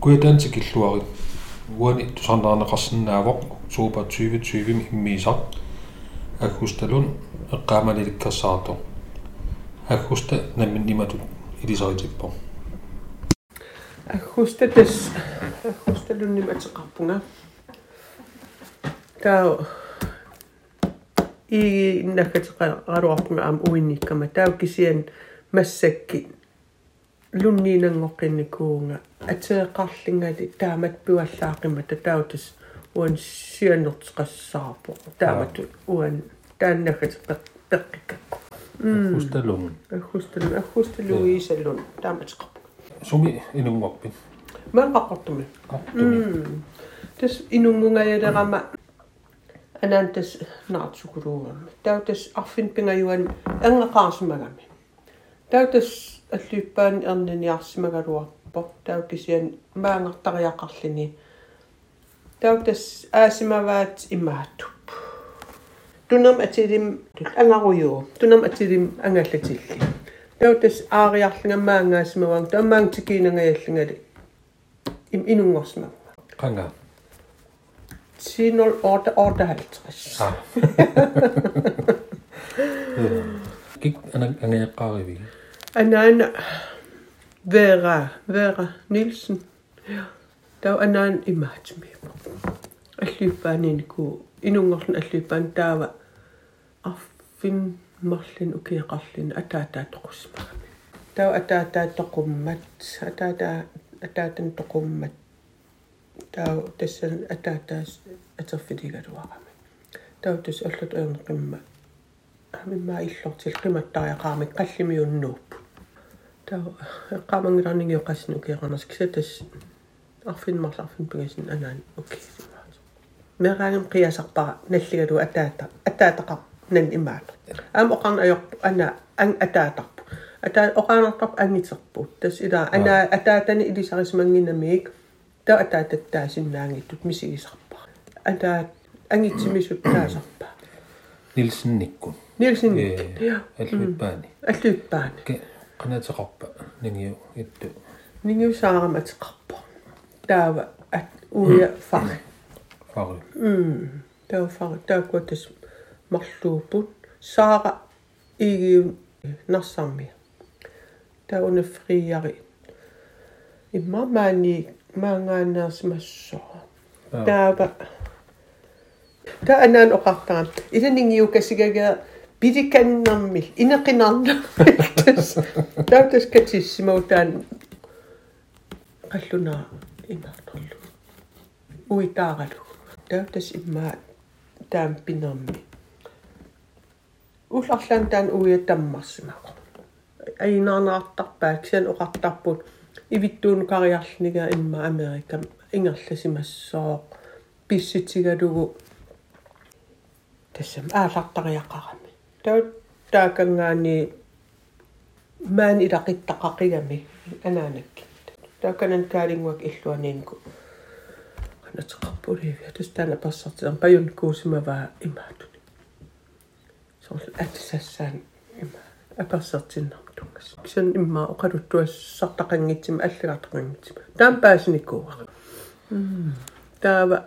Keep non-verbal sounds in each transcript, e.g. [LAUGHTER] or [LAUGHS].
куитаансик иллуари уани тусарнаарнеқарсинаавоқ суупа 2020 иммиисақ аггусталун эққаамалиликкерсаартоқ аггуста намминниматут илисаритиппоқ аггуста тас аггусталунним атеқарпунга таа и иннаккатеқаруарпунга аама уинниккама таа кисиан массакки лунниинангоққинникуунга атеэқарлингали таамат пуаллаақима татаутас уан сианнертеқассаарпо таамат уан тааннагат пеққиккакку аггусталун аггусталун аггусталуисаллун тааматеқарпу суми инунгорпин маақаққортуми артуми тас инунгунгаялерама анаан тас наартсукулуугамми тау тас арфин пингаюан ангақарсимагами тау тас аллуиппаани эрниниарсимагалуарпо тау кисиан маангартариақарлини тау тас аасимаваат имааттуп тунам атилим ангаруйуу тунам атилим ангаллатилли тау тас аариарлингаммаангаасимаваан таммаан тикиинангаяллингали им инунгорсимага qanga Sinul orta orta haltras. ah kik anak en anden, Vera, Vera Nielsen, ja. der var en anden i match med. Allypaan niin kuin inungorn allypaan taava affin mallin uki kallin atata tokusmaami. Tau atata tokummat, atata atatan tokummat. Tau tässä atata atafidika tuokamme. Tau tässä ollat on kimma. Minä illot silkimat taaja kaamik kallimiun nuuput таа эққамангиларниги оқассину киеқарнас кисатас арфинмарла арфин пигасин анаан окей мераагим қиасарпара наллигалу атаата атаатақар нан имаат аам оқарна аёрпу ана ан атаатарпу ата оқаанартарп ангитерпу тас ила ана атаатани илисарисмангинамиик таа атаататтаасиннаангиттут мисигисарпара атаа ангитсимисут таасарпа nilsennikkun Nielsen ja alluippaani аллуиппаани qanatiqarpa ningiu ittu ningiu saarmatiqarpa taava at uja mm. fari. Fari. Mm. Taava fari. Taakuatas marluuput saara igiu narsarmia tauna friari imma maani maangaannersimassoo taava ta anan oqartaram ilaningiu kasigagea пиликаннэрмил инеқинарнэрмил таутас катиссимаутаан қаллунаа имаартарлу уитааралу таутас иммаа таам пинерми улларлаан таан уя таммарсимақо аинаарнаартарпаа кисан оқартарпут ивиттуун кариарлнига имма америка ингерласимассоо писситигалугу тассам аалартариақарами Таут таакангаани маан илақиттақақигами анаанакки тааканан каалингуак иллуаниинку анатеқарпуливиа тастаана пассартиам паюн куусимаваа имаатуни сорл атсассаан има апассартиннарм тунгас кисан имма оқалуттуассартақангитсима аллагартақангитсима таам паасникууа таава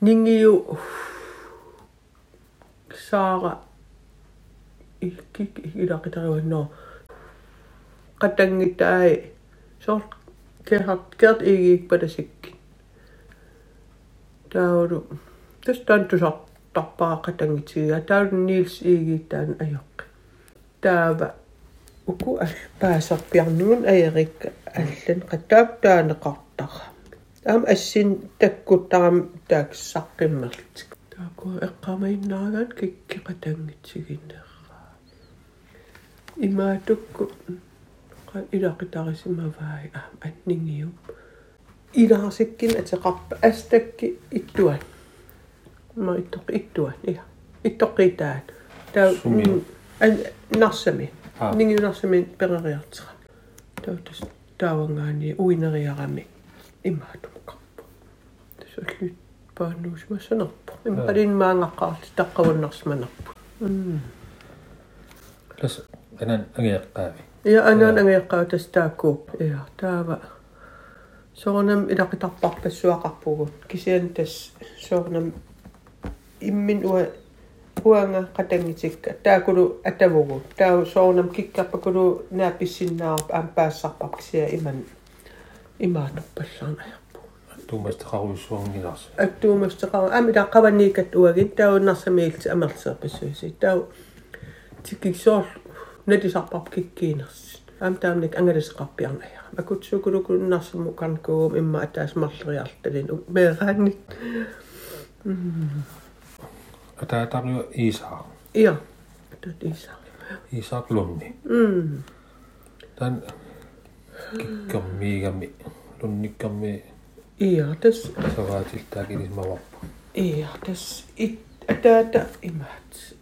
нингиу saara ikkik ilaqitaruanno qatangitai sort kerhat kert igik padasikki tauru tästä tusat tappaa qatangitsiga tauru nils igitaan ajoqqi taava uku al paasarpiarnuun ajerik allan qattaap taaneqartara taam assin takkuttaram taaksaqqimmertik таакуа эққамаиннаагаат киккиқатангитсигиннераа имаатукку qa илақитарисимаваи аа аннингиуп илаарсиккин атеқарпа астакки иттуан ма иттоқ иттуан иа иттоққитаат таа ан нарсами нингиунарсами перериартера таутас таавангаани уинериарами имаатуккарпу тасуллут паануусмассанерпу импалинмаангаққарти таққавуннарсманерпу las anan kanan angiaqqaami ia anaan angiaqqautastaakku ia taava soornam ilaqitarparpassuaqarpugut kisian tas soornam immin ua puanga qatangitikka taakulu atavugu taa soornam kikkarpakulu naapissinnaarp aampaassarpap kisia iman imaanerpallarna ayarpu attuumastaqaruissuarngilarsa attuumastaqaru amilaqavanniikat uagit taaunnarsamiilti amerserpissuisi taa tikiksoorlu Neti saa papki netisarpapki kiinassa. Ämtäännik engelsikapian ja. Mä kutsuin kun nassa mukaan kuum imma etäis materiaaltelin meräänit. Mm. Tää tarvii Iisaa. Joo, tät Iisaa. Iisaa Klummi. Mm. Tän kikkammi ikämmi, lunnikkammi. Joo, tässä. Sä vaatit tää kirismä niin vappu. Joo, tässä. tää imät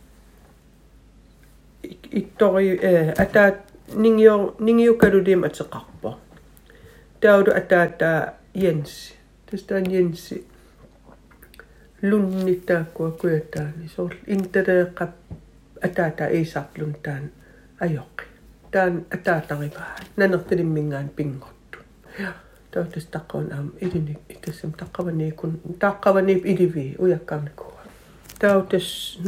иттори э атаат нингио нингиукалулим атеқарпо таулу атаата Jens tästä on Jensi lunnittaakua kuetaani sol intereqa atata isatlun taan ajoqi taan atatarivaa nanertilimmingaan pingortu ja tautas taqon am ilini itassam taqavani kun taqavani ilivi ujakkarnikua tautas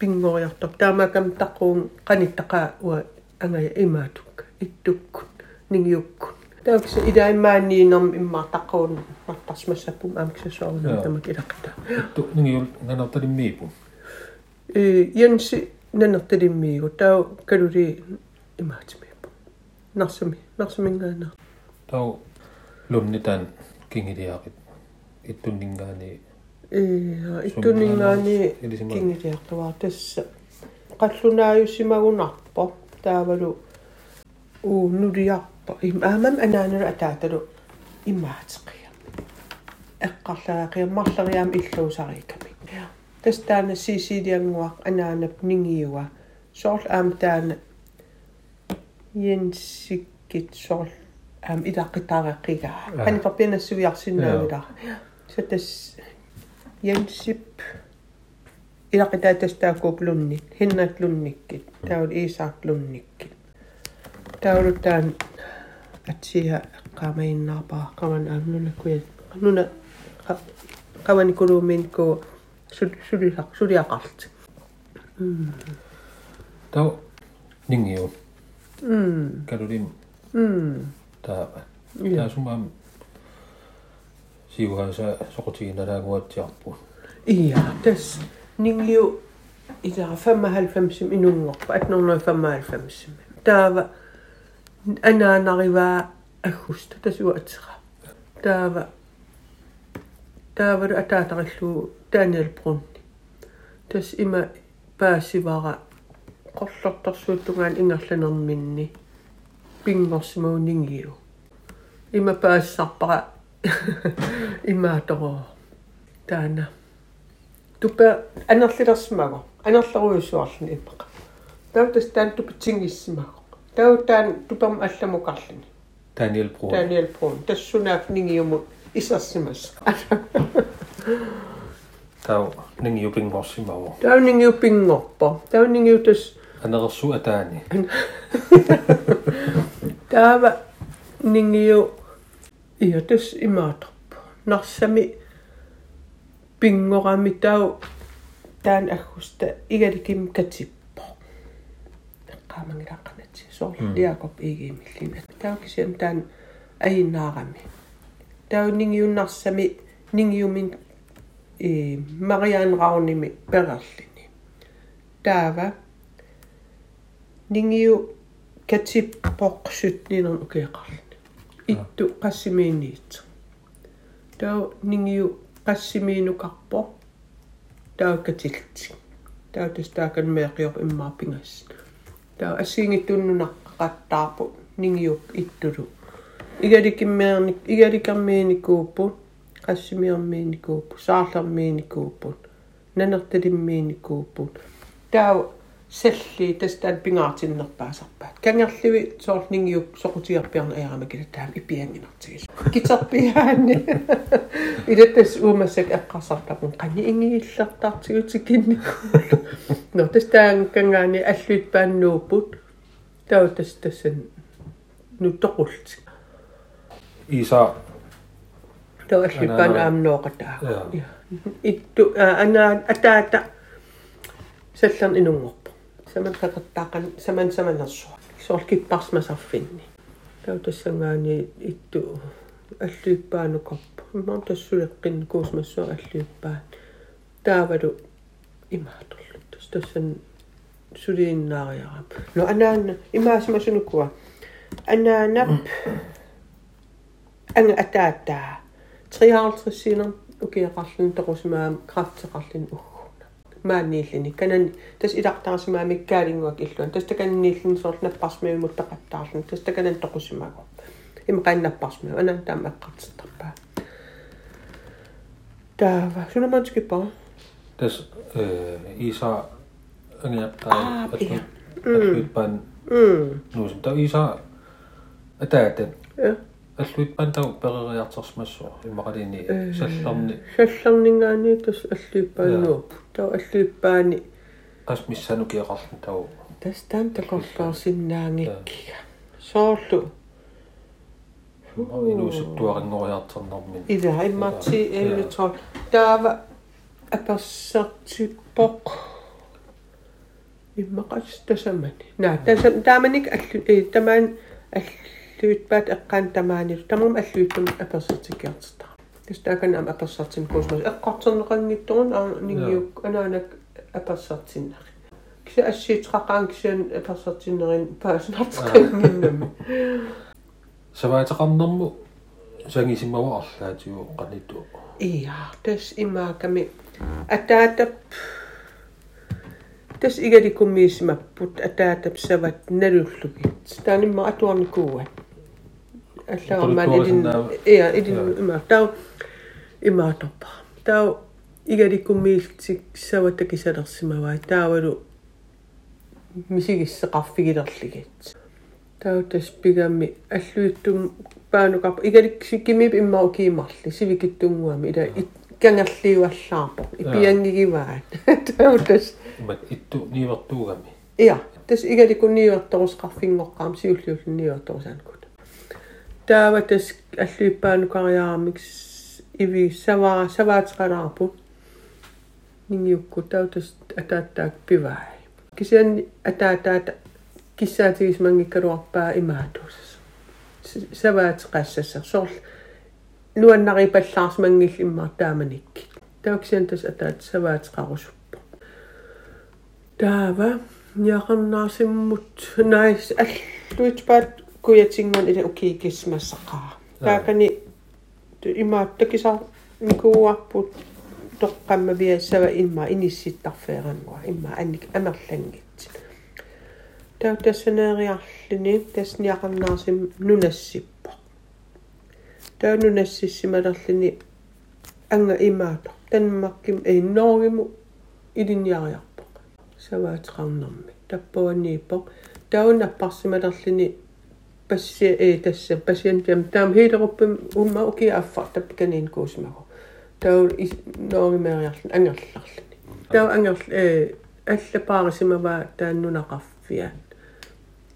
pingo ya tok ta ma kam takum kan itqa wa anga ya imatuk. Ituk ning yuk ta kisa ida imani nom imma takon patas masapum am kisa so na ta makira kata ituk ning yuk na na tadi mi e yen si na na tadi mi go ta kaluri imat mi pum na sumi na sumi nga lom ni tan kingi di akit itun ning ga Э ittuningaani kingiliartuar tassa qallunaayussimagunarpo taavalu uu nuliarpa im aamam anaanaru ataatalu immaatiqia eqqarlaaqiammarleriaam illuusarikami tastaana siisilianguaq anaanap ningiua. Soorl aam taana jensikkit soorl aam ilaqitaareqqigaa qaniqarpianassuviarsinnaamila satas jensip ilaqitaa tastaakuup lunnit hinnat lunnikkit taul iisaaq lunnikkit taulu taan atsia qaamainnaarpaa qaman aannuna kuya nuna qawani kulumin ko suliaq suliaqart tau ningiu mm. Kalulim mm. Taapa Ja. Taasumam siuhaasa soqutiginalaaguatiarpu Iya, tas ningliu ida 95 inungorpa 1895. Taava anaanarivaa aggusta tasua atera. Taava taava ataatarillu Daniel Brunni. Tas ima paasivara qollortarsuuttungaan ingerlanerminni pingorsimuu ningiu. Ima [LAUGHS] имаатоо таана. Туппа анерлилерсмаго анерлеруйуссуарлни иппақа таутас таан тупитсингиссимаго [LAUGHS] тау таан тупам алламукарлини Daniel Brun Daniel Brun тассунаак нингиуму исарсимас. Тау нингиупингорсимаго тау нингиупингорпо тау нингиутас анерсу атаани [LAUGHS] таава нингиу taava ningiu ia tas imaatorpo narsami pingorami tau taan aggusta igalikim katippo qaamangilaqanatsi soorl Jakob igimillina tau kisiam taan ainaarami. Tau ningiunnarsami ningiumin e Marian Raunimi ittu qassimiiniit tau ningiu qassimiinukarpo tau katilti tau tastaakan meeqior immaa pingas tau assiingittunnunaqqattaapu ningiuk ittulu igalikimmeernik igalikammiinikuupu qassimiarmiinikuupu saarlermiinikuupu nanertalimmiinikuupu tau salli tastaan pingaartinnerpaasarpaat kangerlivi soorl ningiuk soqutiarpiarna eeramakila taam ipianginertigis kitarpiaani ilatas uumassak eqqarsartapun qani ingiillertartigutikinnikuu no tastaan kangaani alluit paannuuput tau tas tassan nuttoqulti isa tau allippan Anaa- aamnooqataa Joo. ja ittu ana ataata sallan inungorpu saman qaqattaaqan saman samanersua soor kipparsmasarfinni tau tassangaani ittu аллуиппаанукорпу иммар тассулеққин куусмассуа аллуиппаан таавалу имааторлу тас тассан сулииннаариарам но анаана имаасмасунукуа анаанап анга атаатаа 53 синер укиақарлун тоқусимаам крафтеқарлин уггуна мааннииллини канан тас илартарсимаа миккаалингуак иллуан тас таканнииллин соорлу наппарсмиумут тақаттаарлун тас таканан тоқусимаагу има қаиннаппарсмиу анан таама эққартертарпаа таава сунаманскиппаа tas isa Ah, angiattaa pia. alluippan м nuusum ta isa ataatan я аллуиппан тау перериартерсмассуа иммақалини салларни салларнингаани тас аллуиппааннууп тау аллуиппаани qas missanu kiaqarlun tau тас таам такорлуарсиннаангиккига соорлу инууситтуарингориартернэрмин ила иммарти эллутрол таава аперсертиппоқ иммақас тасамани наа тасам тааманик аллу э тамаан аллуитпаат эққаан тамаанил тамам аллуиттум Kestääkö nämä passatsin kosmos? Katson rangittuun, niin ju enää epäsatsin. Kse ässi trakkaan ksen epäsatsin näin pääsin hatsakaan Sä väitä kannammu sängisimme vaalla, että juu kannittu. Iya, tässä imaa imäkämi. Ätäätä tässä ikäli kummiisimme, mutta ätäätä sävät neryllukit. Sitä on imä atuan kuuen. Alla on mä edin, iya, edin imä игadi kummiiltik savata kisalersimavaa taavalu misigissеқарфигилерлигит тау тас пигамми аллуиттум паанукарп игаликсиккимип иммау киимарли сивикиттунгуами ила кангерлиуаллаарпо ипиангигиваат тау тас имат итту нивертуугами иа тас ivi savaa, savat skaraapu. Niin jukku täytös ätättää pyvää. Kisen ätättää kissää siis mangikka ruoppaa imätuus. Savat skassessa sol. Nuon nari pellaas mangil immaa tämänikki. Täyksien tässä ätät savat skarusuppu. Täävä. Ja kannaasin mut nais. Äh, tuitspäät kujatsingon ide ukiikismässä имааттакисар микууарпут тоққамма виассава имма инисситтарфеерангуа имма анник амерлангит таа тассанериарлини тассниақарнаарсим нунассиппо таа нунассиссималерлини анга имаато танмакким эйннооргиму илинниариарпо саваатеқарнэрми таппуаннииппо таунаппарсималерлини пасси э тасса пассиантиам таам хилеруппим умма уки аффар таппиканин куусмагу тау ноогимериарлин ангерларлини тау ангерл э аллапаарисимава тааннунақарфиа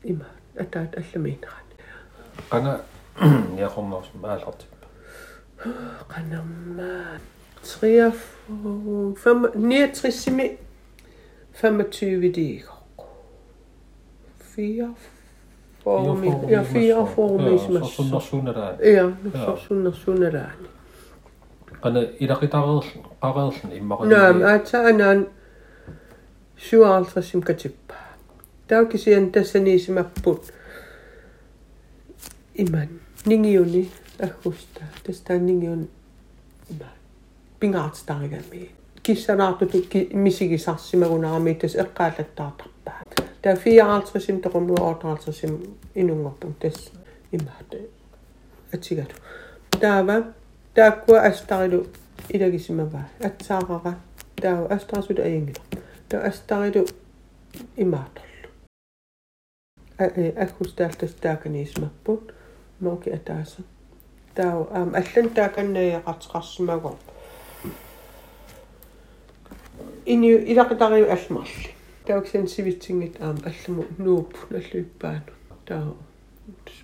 има атаат алламиинерат qanga яқорнерс маалартиппа qanamma 43 69 25 diger 4 foomi. Ja, fyra foomismassa. Sunnassunerääni. Joo, no sunnassunerääni. Kanne idaki tarelsin niin immakan. Naam, atsa anan niin- sualtasim katsippaa. Tauki siihen tässä niisimappun. Iman, ningiuni niin akusta. Tästä ningiun iman. Pingaatstaagamii. Kissanaatu tukki misikin sassimakunaamiittas eqqaalattaatap. eqqaallattaartarpaa taa 54 toqunnu 58 inungorpun tas imaate atsigatu taava taakkua astarilu ilagisimavaa atsaaqaqa taa astarasulu ayingila taa astarilu imaatorlu аггустаалтас тааканиисмаппут нооки атааса таа аам аллан тааканнаиақартеқарсимагоо ини илақитариу алмарли тауксен сивитсингит аам алламу нууп наллуиппаану таа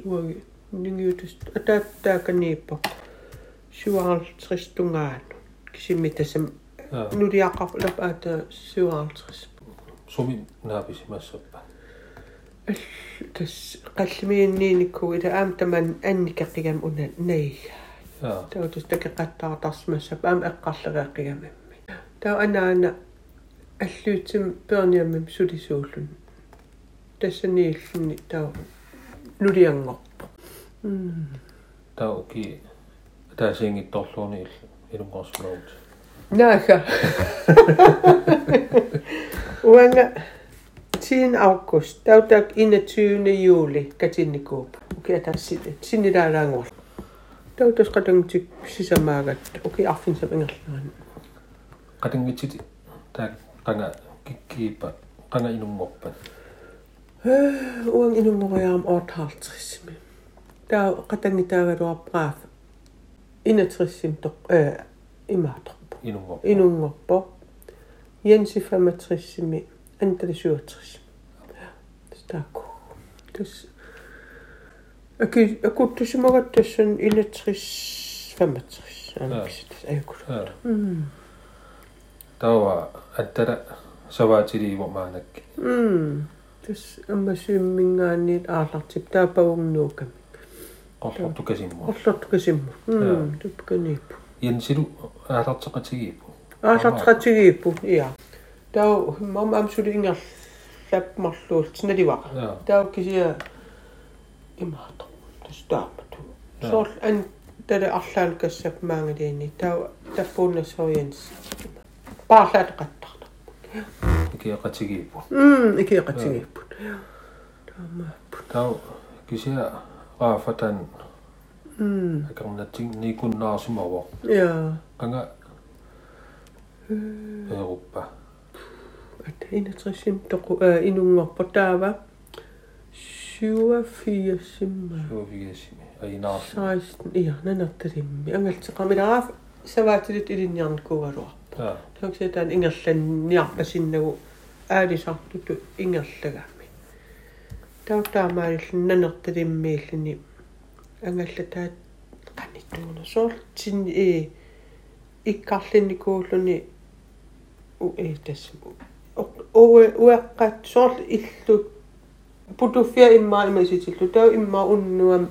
уаги нингиутус атааттааканииппо суаралтрис тунгаану кисимитасам ja нулиаққарлап аата суаралтрис sumi naapisimassappa тас қаллимииннииникку ила аам таман анникаққигам уна наига ja таутус такеқаттаартарсмассап аам эққарлереаққигамамми таа анаана аллуутсим перниаммим сулисууллун тассанииллни таа нулиангорпо м tau ki taasiingittorluuni ilungorsumaut наага уанга 10 august таутак 21 juli катинникууп уки атассит синилаалаангор таутас катангтик сисамаагат уки арфинсап ингерлаан qatingitsit taa qanga kikkiipa qanga inungorpat уан инуммориаам оортаартриссими таа катангитаагалуарпраав инатриссим тоқ э имааторпо inungorpa инунгорпо Jensi 65 антали 67 стаку тас аки акуттусимагат тассан инатрис 65 анаксит аюкул ja таава аттара саваатилииво маанакки м тус аммасуиммингаанниит аалартип таапавунгнууками орлорту касимму орлорту касимму м тупканииппу янсилу аалартеқатигииппу аалартеқатигииппу иа тау мам амсулингер лапмарлуултиналиваqa тау кисия имаато тус таапату сорл ан тала арлаалкассап маангалиинни тау таппууннассорианс таппууннассориенс паарлаат qаттарта ikiaqatigiipu м икиэқатигиппут таамааппут tau kisia qaafatan м akernating nikunnaarsumawo я anga Europa ат инатрисим тоқу а инунгорпо таава 87 симма suovigesimi ainaar 16 иа нанерталимми ангалтеқамилараф саваатилит илинниарникуугалуар toksetaan ingallan niarpasinnagu aalisartutu ingerlagammi tautaamaalillan niin nanertalimmiillini niin angallataat qanittuuna soortinni ee ikkarlinnikuulluni niin u ee tass oe ueqqaat soort illu putuffia immaalimasitsillu taa immaa unnuam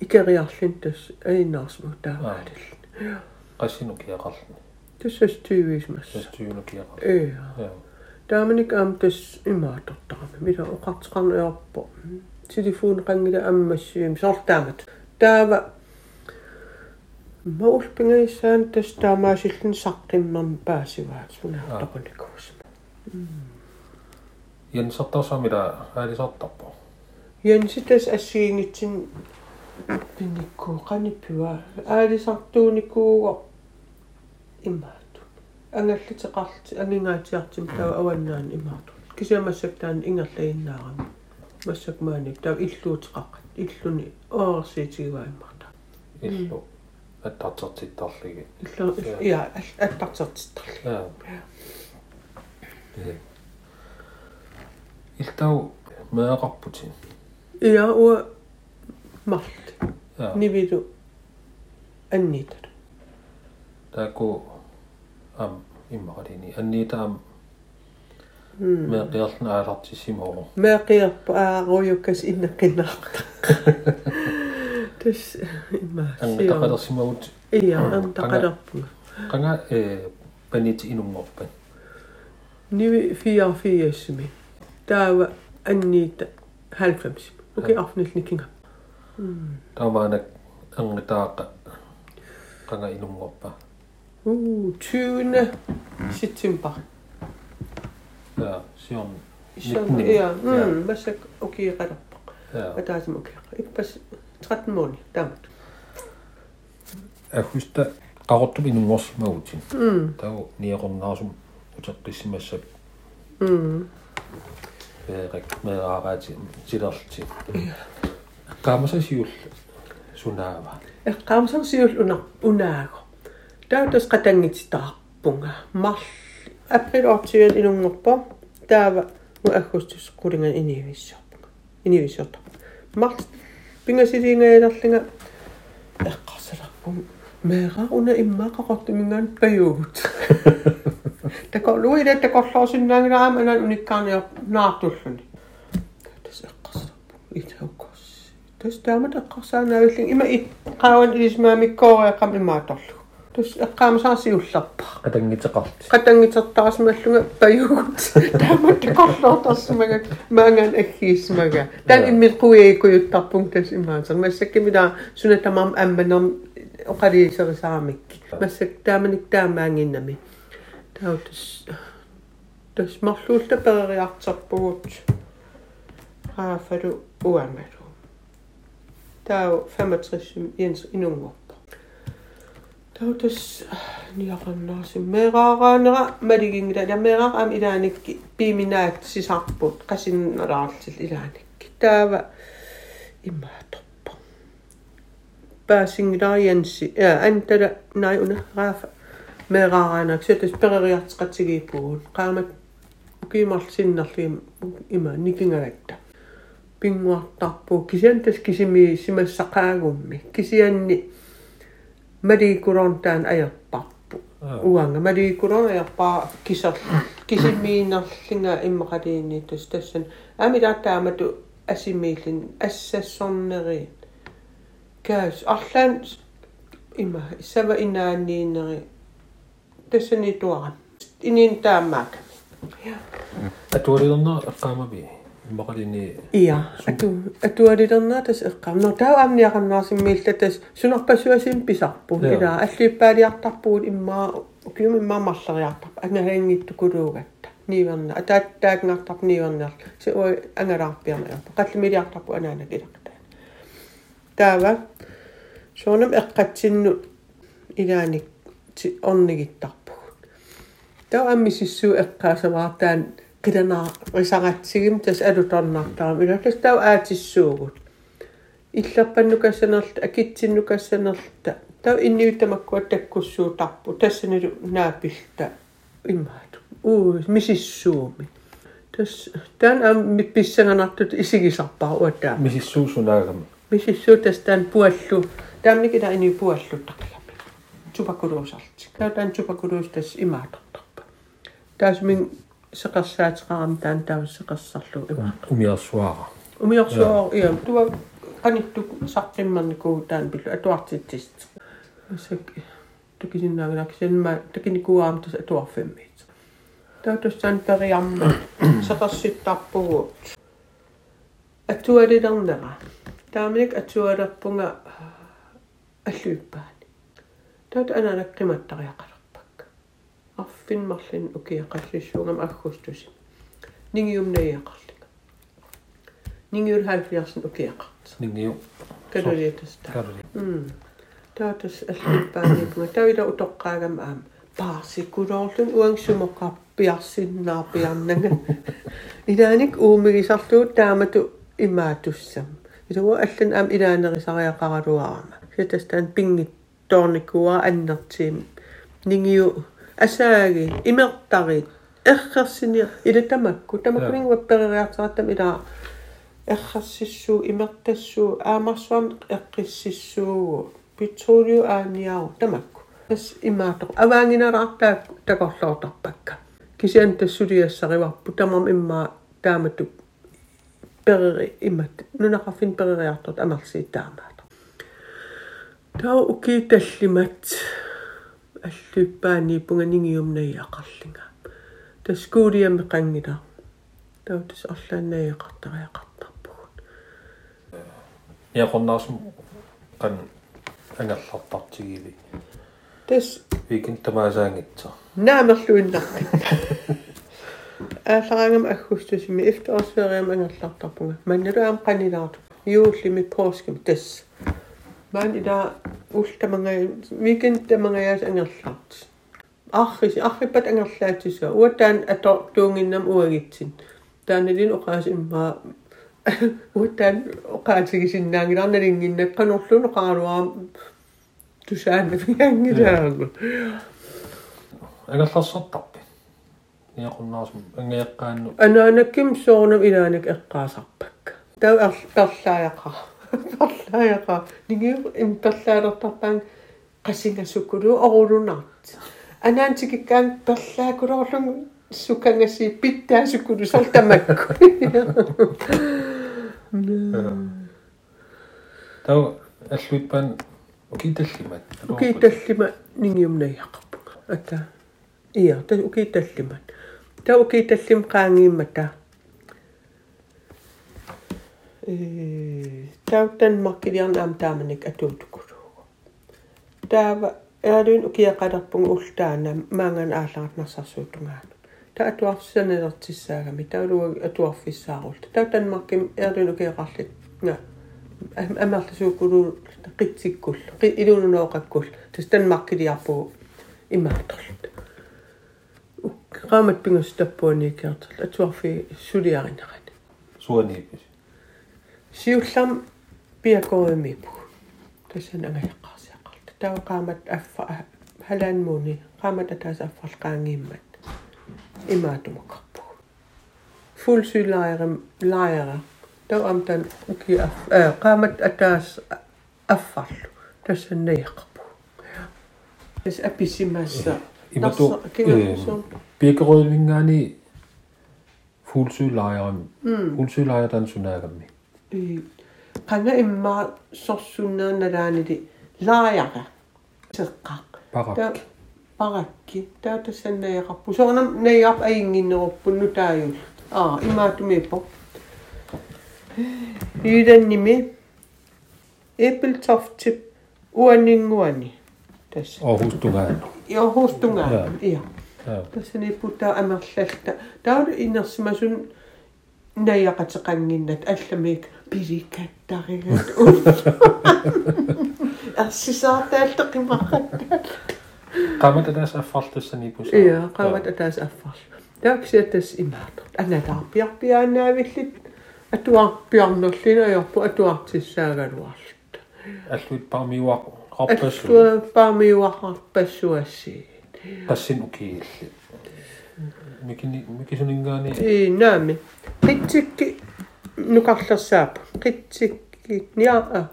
ikeriarlin tass ainaarsmu taamaalillan qassinuk yaqarluni tässä tyyvismässä. Tässä tyynäkiä. Joo. Joo. Tämä meni kämpäs ymmärtottaamme, mitä on katsokan oppo. Sitten fuun rengitä ämmässyym on Tämä Mä ulpingeissään tästä tämä sitten saktimman pääsivät sun hahtapanikossa. Mm. Jen saattaa osaa mitä äiti saattaa po. Jen sitten äsiin itsin pinnikkuun kanipyvää. Äiti sattuu nikkuun иммаату ангаллитеқарти ангингаатиартим таа аваннаан иммаату кисиамассактаан ингерлаиннаарами массак маани таа иллуутеқаққат иллуни оорсиитигиваиммарта иллу. Аттартертиттарлиги иллу я аттартертиттарлиги илтау меэқарпутин иа уа март нивиду аннитар таку am immaqalini anniita am meeqiarluna aalartissimoo меқиерпа ааруйуккас иннаққиннаарта тас имма ангатaqalersimagut иа антақалерпуга qanga e paniti inungorpan Nivi 84 taava anniita 90 okei afnilnikinga taamaanak angitaaqa qanga inungorpa uu 20 september ja sion Sådan, ja, mm, hvad så okay ret op. ja. Og der er som okay. Ikke pas 13 måneder, damt. ahusta qarortum inungorsimagutin Mm, tau niaqornaarsum uteqqissimassap mm. peeqak meeraaraati silerlti qaamasa siull sunaava siul una unaago. Täytäs katangit taappunga. Mal april otsion inungoppo. Täällä mu augustus kuringan inivissop. Inivissop. Mal пингасилиингаялерлинга эққарсаларпун меэра уна иммаақақортумингаан паюут [LAUGHS] такорлуида такорлоосиннаангилаама анан униккаарниар наартуллуни тас эққарсаларпун итауккорс тас таамат эққарсаанаавиллин има ит qaawан илисмаамиккоориаққам имааторлу тус эққаамасаарсиулларпа атангитеқарти qatangitsartarasmalluga payugut taamat qorlortarsumaga maangaan aggiismaga tan immilquiikuyuttarpung tas imaaser massakkimila sunatamam ammanerm oqaliiserisaramikki massak taamanik taamaanginnami tautus tas marluulla pereriartarpugut raafalu uamalu tau 65 jens inungorpa Tautas niaqannarsi meeraaraanera maligingita tammeeraaq am ilaanikki piiminaak sisarput qasinnalaarlit ilaanikki taava immaattorpa paasingilariansi ja antala naiuna raafa meeraaraanaak suatas pereriartiqatigiipugun qaamat ukiimarlinnerligim ima nikingalatta pinguartarpuu kisiantas kisimi simassaqaagummi kisianni malikurontaan ajerparpu uanga malikuron ajerpaa kisar kisimiinerlinga immaqaliini tus tassan amilaataamatu asimiillin assassorneriin kaas arlaan ima sava inaanniineri tassani tuaran inin taammaakami атуалерна эққаамаби иммақалини Ia, atu atualilernaa tas eqqam. No tau amniaqannaarsimmiilla tas sunarpassuasim pisarpu. Joo. Ila alliippaaliartarpuut immaa ukium immaa malleriartarpu. Angahangitukuluugatta. Niiverna ataattaakngartarpu niiverner. Se oi angalaarpiarnerpa. Qallimiliartarpu anaanak ilaqtaan. Taava soonam eqqatsinnu ilaanik ornigittarpu. Tau ammisissuu eqqaasavaartaan qilanaa risaqatsigim tas alutornartaam ilatas tau aatissuugut иллерпаннукассанерла акитсиннукассанерла тау инниутамаккуа таккуссуутарпу тассанилу наапилта имаату уу мисиссууми тас таан ам писсанганартут исигисарпаа уатаа мисиссуусунаагама мисиссуу тас таан пуаллу таамникила ини пуаллуттарлами тупакулуусартик таа таан тупакулуус тас имаатортарпа таас мин сеқарсаатеқарам таан таавсеқарсарлу имаа умиарсуара умиорсуар иа туа qanittuk saqqimmarniku taan pillu atuartitsist massak tukisinnaaginak senma takinikuaam tas atuarfimmiit tautussan periamma seqersittappugut atualilernera taaminik atualerpunga аллуиппаани таут анаанаккиматтариақалерпак арфинмарлин укиақаллиссуугам аггустуси нингиумнаиақарлика нингиул халфиарсин укиақарт нингиу калулиатаста карли м таутас аллиппаанипунга тавила утоққаагам аам паарсикулоорлун уангсумоққар пиарсиннаар пиарнага илааник уумигисарлуут таамату имаатуссам илуа аллан аам илаанерисариақаралуарама ситастан пингит тоорникуа аннертиим нингиу асааги имертарит эрхерсини илатамакку тамаккулин вапперериартаратам илаа эрхассиссуу имертассуу аамарсуам эққиссиссуугу петролиу ааниау тамакку тас имаатор аваангинераартаа такорлоортарпакка кисиан тассулиассариварпу тамам иммаа таамату перери иммат нунақарфин перериартот амарсиит таамаата тау уки таллимат аллуиппаани пунганигиумнаиақарлинга таскуулиами қангила таутис орлааннаиақартариақартарпугут яқорнаарсум қан ангерлартартигиви тас викин тамаасаангитсо. Наамерлуиннарпит аалларангам аггустусими ифтаасфериам ангерлартарпунга манналуаам қанилаарту юуллими поским тас маан ила ултамангай викенд тамангаяас ангерлаарт аррис арриппат ангерлаатисуа уатаан ато туунгиннам уагитсин таанилин оqaas иммаа уатаан оqaатигисиннаангиларналингиннакканерлуну qaaluаам тусаанна фиангилаагу ангерларсартарпи яқорнаасум ангаяққаанну анаанакким соорнам илааник эққаасарпакка тау ерлааяқа перлааjaqa нигиу им перлаалертарпаан qassingasukulu orulunart анаантикиккаан перлаакулоорлун сукангаси питтаасукулу салтамакку тау аллуиппаан укиталлимат укиталлима нигиумнаиақарпуга ата иа та укиталлимат та укиталлим Täytten makkilian am taamanik atuutukuru. Taava älyyn ukia kadapun ultaana mangan aalaat nasasuutungaan. Taa tuafsisen edatsissaaga, mitä ulu tuafissaakulta. Täytten makkim älyyn ukia kallit. Ämärtäsuukuru qitsikkul, ilunun ookakkul. Tästä makkiliapu imaatolta. Raamat pingustappuun suuri aina suliarinarani. Suoniipis сиуллам пиакоимипу тассан ангаяққарсиақарта таа qaamат аффа халаанмууни qaamат атаас аффал qaangiimmat имаатумақарпу фул сулаерам лаера таа амтан уки аф э qaamат атаас аффарлу тассаннаиақарпу тас аписимасса имату пиакеройвингаани фулсуулааярами фулсуулааятан сунаагамми qanga immaa sorsunnaanalaanili laajaqa seqqaq parakki parakki taatassannajaqarpu soornam najarp ainginneruppunnu taaju aa imaatumiippo iidannimi Ebeltoftip uaninguani tässä. Oh, Ohustugaan Ohustugaan ja tässä ne puhutaan amerlältä tämä on innossa. Sun näijäkatsekanginnat allamiik арсисаартаалта қимаққатта Qaamat atas affartassani pus иа қават атаас аффарл тааксиатас имаатер анаатаарпиарпиаанаавиллит атуарпиарнерлина йорпу атуартиссаагалуарлут аллуит пармиуақ qarpassu ассуа паамиуақарпассуасси qassin ukiilli mikini mikisuningaani и наами қитсикки нукарлерсаапа қитсикки ниаа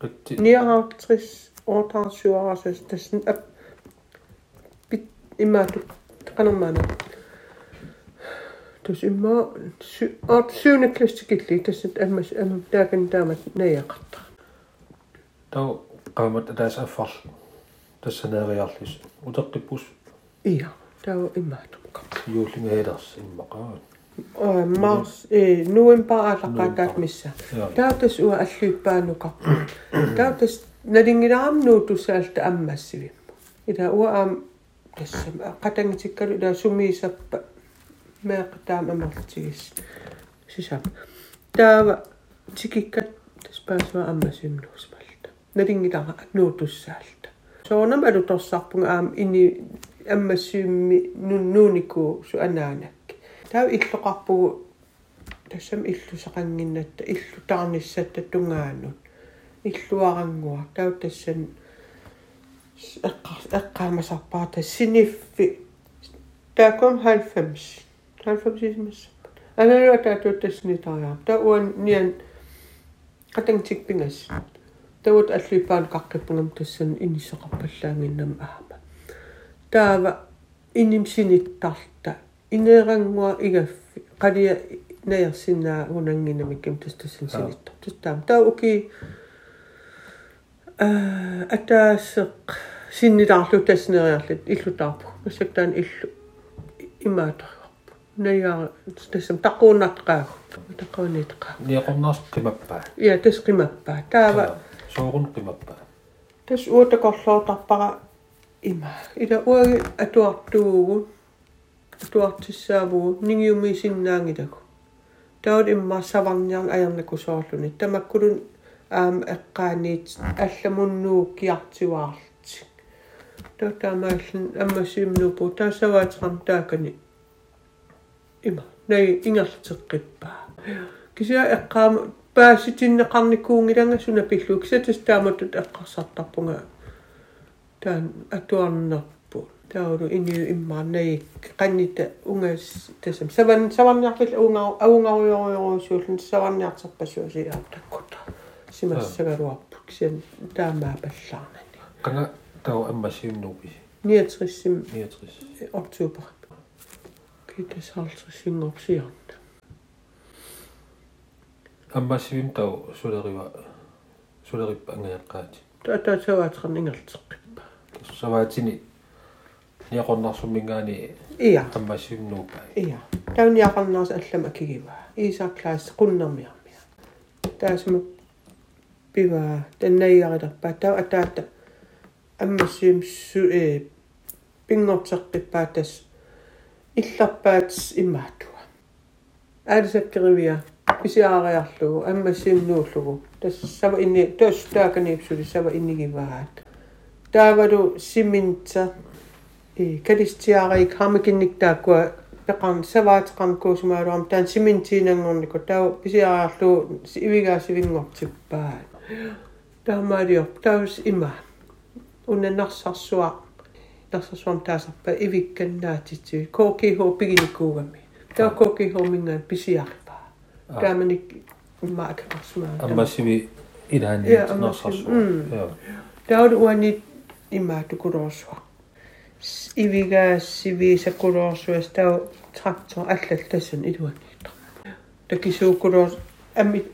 qitti ниараартрис оотаарсуарасас тасн ап пит имаату канаммана тус имма су ат сюнеклэстикилли тассат аммас ам таакан таамат наяақарта tau qaamat atas affar тассанериарлис утеққиппус иа таа имаату юуллингаилерс иммақаа mars e nuempaa alaqaataat missa taatas ua alluyppaannuqarpu taatas nalingilaaram nuutussaalta ammassivimmu ila ua aam tassam qatangitikkalu ila sumiisappa meaqtaam amartigis sisap taava tikikkat taspaasua ammasimnuusmalta nalingilara nuutussaalta soornam alutorsarpunga aam ini ammassuimmi su suanaana таа иллоқарпугу тассам иллусақангиннатта иллутаарниссатта тунгаанут иллуарангуа таа тассан эққар эққаамасарпаата синиффи тааком 90 90 исмассаппа аналуа таатуут таснитариар таа уан ниан qatangtikpingas тауат аллуиппаан қаққиппунгам тассан инисеқарпаллаангиннам аама таава инимсиниттарта инеерангуа игаффи қалия наерсинаа унангинамикким тастассан синитта тустаам таа уки а атаасеқ синнилаарлу таснериарлит иллутаарпу массактаан иллу имаатарпу наяа тассам тақуунартқаагу тақуунитқаа ниақорнаарс qimapпаа я тас қимаппаа таава соорун qimapпаа тас уутакорлоотарпара има ила уаги атуартуугу атуартиссаавугу нингиуми синнаангилагу таут имма саварниарн аярнаку соорлуни тамаккулун аам эққааниит алламуннуу киартиваарлти таутаамааллин аммасиимнупу таасаваатерам таакани има най ингерлтеққиппаа кися эққаама пааситиннеқарникуунгиланга суна пиллук сатас тааматут эққарсартарпунга таан атуарнерпу тауру ини иммаарнаи каннита унгас тасам саван саварниарпил унгау аунгауйориоруусууллун саварниартарпассуасиаа таккута симассагалуарпут кисиан таамаа паллаарнани кана тау аммасиуннуупи 69 69 oktober китас халсингорсиарна аммасивим тау сулерива сулериппа ангаяққаати таатаасаваатернингертеққиппа саваатини ниақорнарсуммингаани иа аммассивнуупа иа тауниақарнаарс аллама кигиваа иисаклаас qunnermiarmia таасма пива таннаиарилерпаа тау атаата аммассиим су э пингортеққиппаа тас илларпаат имаатуа аалисаккеривиа писиаариарлугу аммассиимнууллугу тас сава инни тос тааканиипсули сава иннигиваат таавалу симинта э калистиарик хамакинник тааккуа пеқарн саваатеқарн куусумаалуарм таан симинтиинангорнику таа писиаарлу ивигаасивингортиппаа таамаалиор таус има уннарсарсуа нарсарсуам таасарпа ивикканнаатитсуи кооки хоо пигиникуугами таа кооки хоо мингаан писиарпаа тааманик имаакарсмаа аммассиви илаани Ja, ammassivi. нерсарсуа Mm. я таут уани имаатукулоорсуа ивигаассивисакулоорсуас тау трактор аллал тассан илуанниитра такисуукулоор амми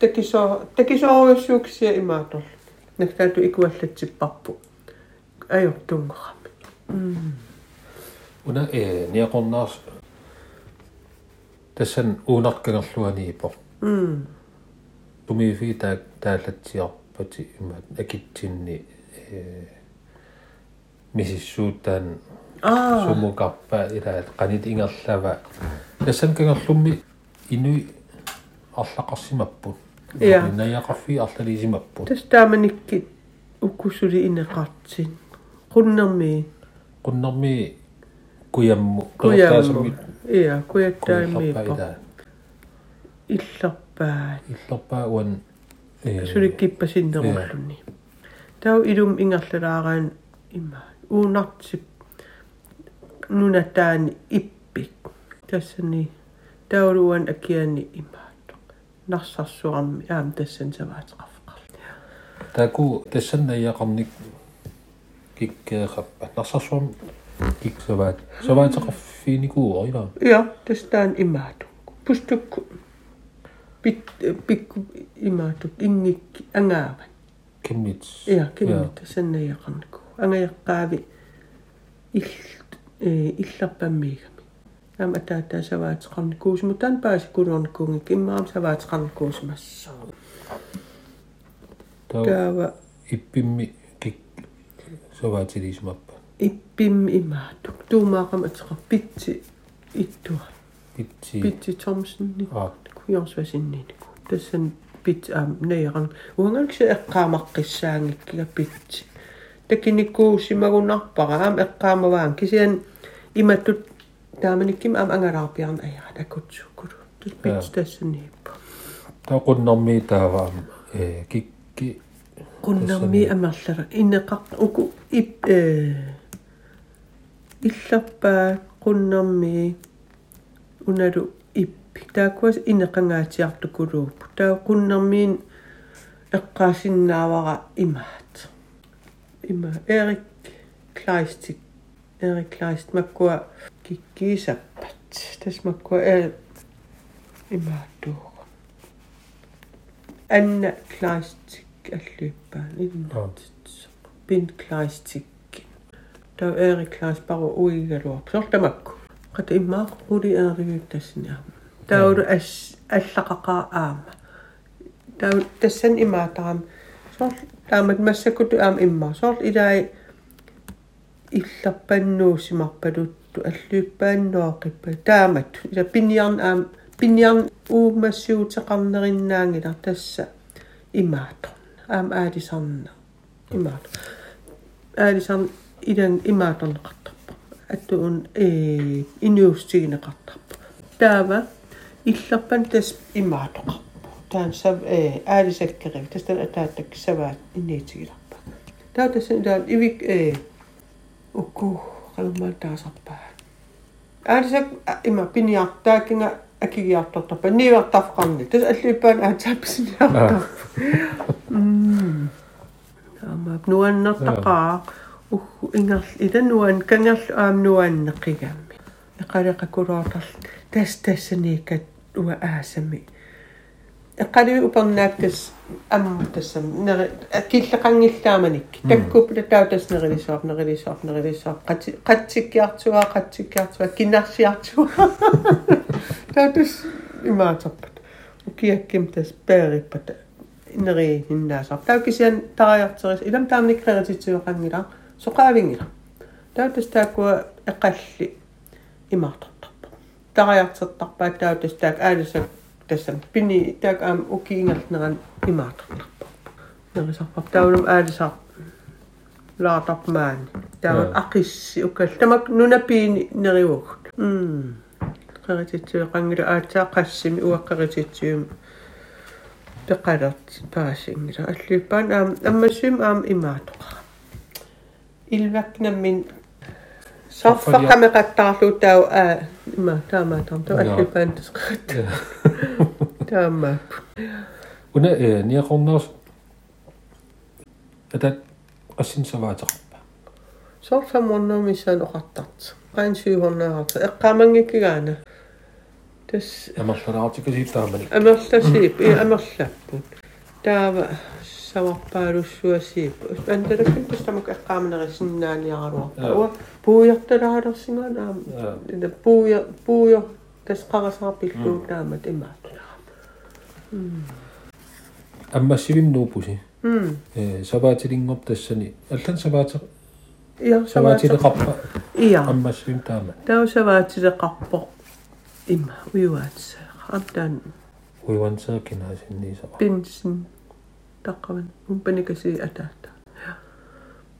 такисоо такисооруссууксия имаатор нактаату икуаллатсиппарпу ajortungerami уна э ниақорнаарс тассан уунаркагерлуаниипо м тумиифи таа тааллатсиарпати имаат акитсинни э мисиссуутаан аа сумукарпа илаат qanit ингерлава тассан кагерлумми инуи арлақарсимаппут Иа. наяқарфи арлалисимаппут тастааманикки уккусули инеқартин qunnermi qunnermi kuyammu kuyammu ia kuyallappa kuyattaimiippa ilaa illerpaat иллерпаа уан э sulikippasinnerulluni tau ilum ingerlalaaraan ima uunartip nunataani ippik tassani tauluan akiani imaatto narsarsuarmi tässä tassan savaatqarfqar taku tassanna yaqarnik kikkeeqappa narsarsuarmi kik aina. Mm. Joo, ja tastaan imaatu pustukku pit pikku imaatu ingik angaavan kimmits. Ja kimmits. Tassannayaqarniku ангаеqqaavi ill э, иллерпаммигами аама таатаа саваатеқарни куусмутаан пааси кулуорникуунги киммаам саваатеқарни куусмассаа таава. иппимми кик саваатилисмаппа иппимми има туктуумаақама атеқарпитси иттуа. Питси. Питси томсенни куйорсвасиннинику тассан пит аам наяран уангаксе эққаамаққиссаангиккига питси такиниккуусимагунарпара аам эққаамаваан кисиан иматтут тааманикким аам ангалаарпиарна аяра такутсуккулу тутпит тассуннииппа таақуннэрми тааваам э кикки qunnermi amerlera inneqaq uku ip illerpaa qunnermi unalu ippi. Taakuas inneqangaatiartukuluup taa qunnermiin eqqaasinnaavara imaat. Ima Erik Kleistik. Erik Kleist makkua kikkiisappat. Tässä makkua er... Ima tuo. Anna Kleistik allyppaan innatitsa. Pin Kleistikkin. Tämä on Erik Kleist paro uikalua. Sorta makku. Kat ima kuri Erik sinä. Tämä on allakakaa aama. Tässä on ima taam. Sorta taamat massakutu aam imma sor ilai illarpannuusimarpaluttu аллуиппааннуақиппа таамат ила пиньярн аам пиньярн уумассуутеқарнериннаангила тасса имааторна аам аалисарна имаатор аалисарн илан имааторнеқартарпа аттуун э иниустигинеқартарпа таава иллерпан тас tämän ääriselkkärev, tästä täyttäkin sävää niitsikilappa. Täytä sen tämän ivik ei. Ukku, haluan oh, taas oppaa. Äärisek, ima pinjahtaakin äkikiahtohtapa, niin on niin tafkanni. Mm. Tässä älypään ääntsäpsin jahtapa. Amma, nuon nottakaa. Uhku, ingal, itä nuon, kangal, aam ähm, nuon nakikämmin. Ja kadaka kurortas, tässä tässä niikä uue ääsemmin эққали упернаактас амму тассам нери киллеқангиллааманик таккупла таутас нерилисоорп нерилисоорп нерилисоорп қати қатсиккиартуа қатсиккиартуа кинарсиартуа таутас имаатарпат укиакким тас пээриппата нери хиннаасар таукисиан тариартерис илам таамник креатитсуоқангила соқаавингила таутас тааккуа эққалли имаартартарпа тариартертарпаа таутас таак аалисак tässä pini täkään uki ingatnaan imatalla. Nella sappa täydem ääri sappa. Laatap määnni. Tää on akissi ukas. Tämä nuna piini nerivuok. Mm. Qaqititsu qangilu aatsaa qassimi uaqqaqititsuum. Peqalat paasingila. Alluuppaan aam ammassuum aam imaatoqa. Ilvaknammin saffa qameqattaarlu taa aa tämä tämä tämä alluuppaan tasqatta таама уна э ниақорнерс атат qassinsavaataqarpa сорфаморнэрмисаан оқартарт qaansiuhornaarat эққамангиккигаана тас амерлалаартикасииттаамани амерласиип и амерлаппут таава саварпаалуссуасиип андалаккин тастамак эққааманерисиннаалиаруарпаа puujartalaarsingan aam ina puuja puuja tasqarasarpilluu taamat imaatulaa аммассивим нуупуси э сабаатилингоп тассани аллан сабаата иа сабаатилеқарпа иа аммассивим таама тау сабаатилеқарпо има уиваатса хаттан уиванса кинаасинниисава пинсин таққаван умпаникаси атаата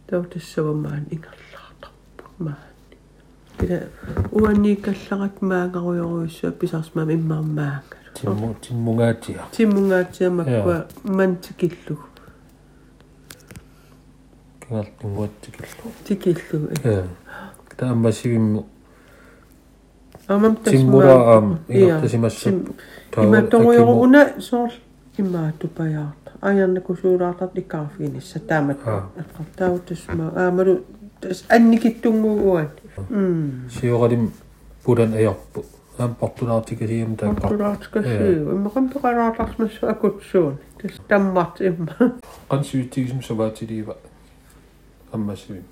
тау тассавамаан ингерлартарпу маа кина уанникалларат маагаруйоруйссуа писарсмам иммармаага тимму тиммунгаатиа тиммунгаатиамаккуа мантикиллу кигалтунгуаттикиллу тикиллу э таамбасивимму амамтас тиммура аам иортасимасса иматторуйоруна соорл иммаатту паяарта аярнаку суулаартарт иккарфигинисса таамат эққартаавтусма аамалу анникиттунгуугуат м сиоралим пулан аярпу аам портулаартикасиам тааққар портулаартикассуу иммақам пеқалаартарсмассу акутсуун тас таммарт имма qansuutigisum savaatiliiva аммассивим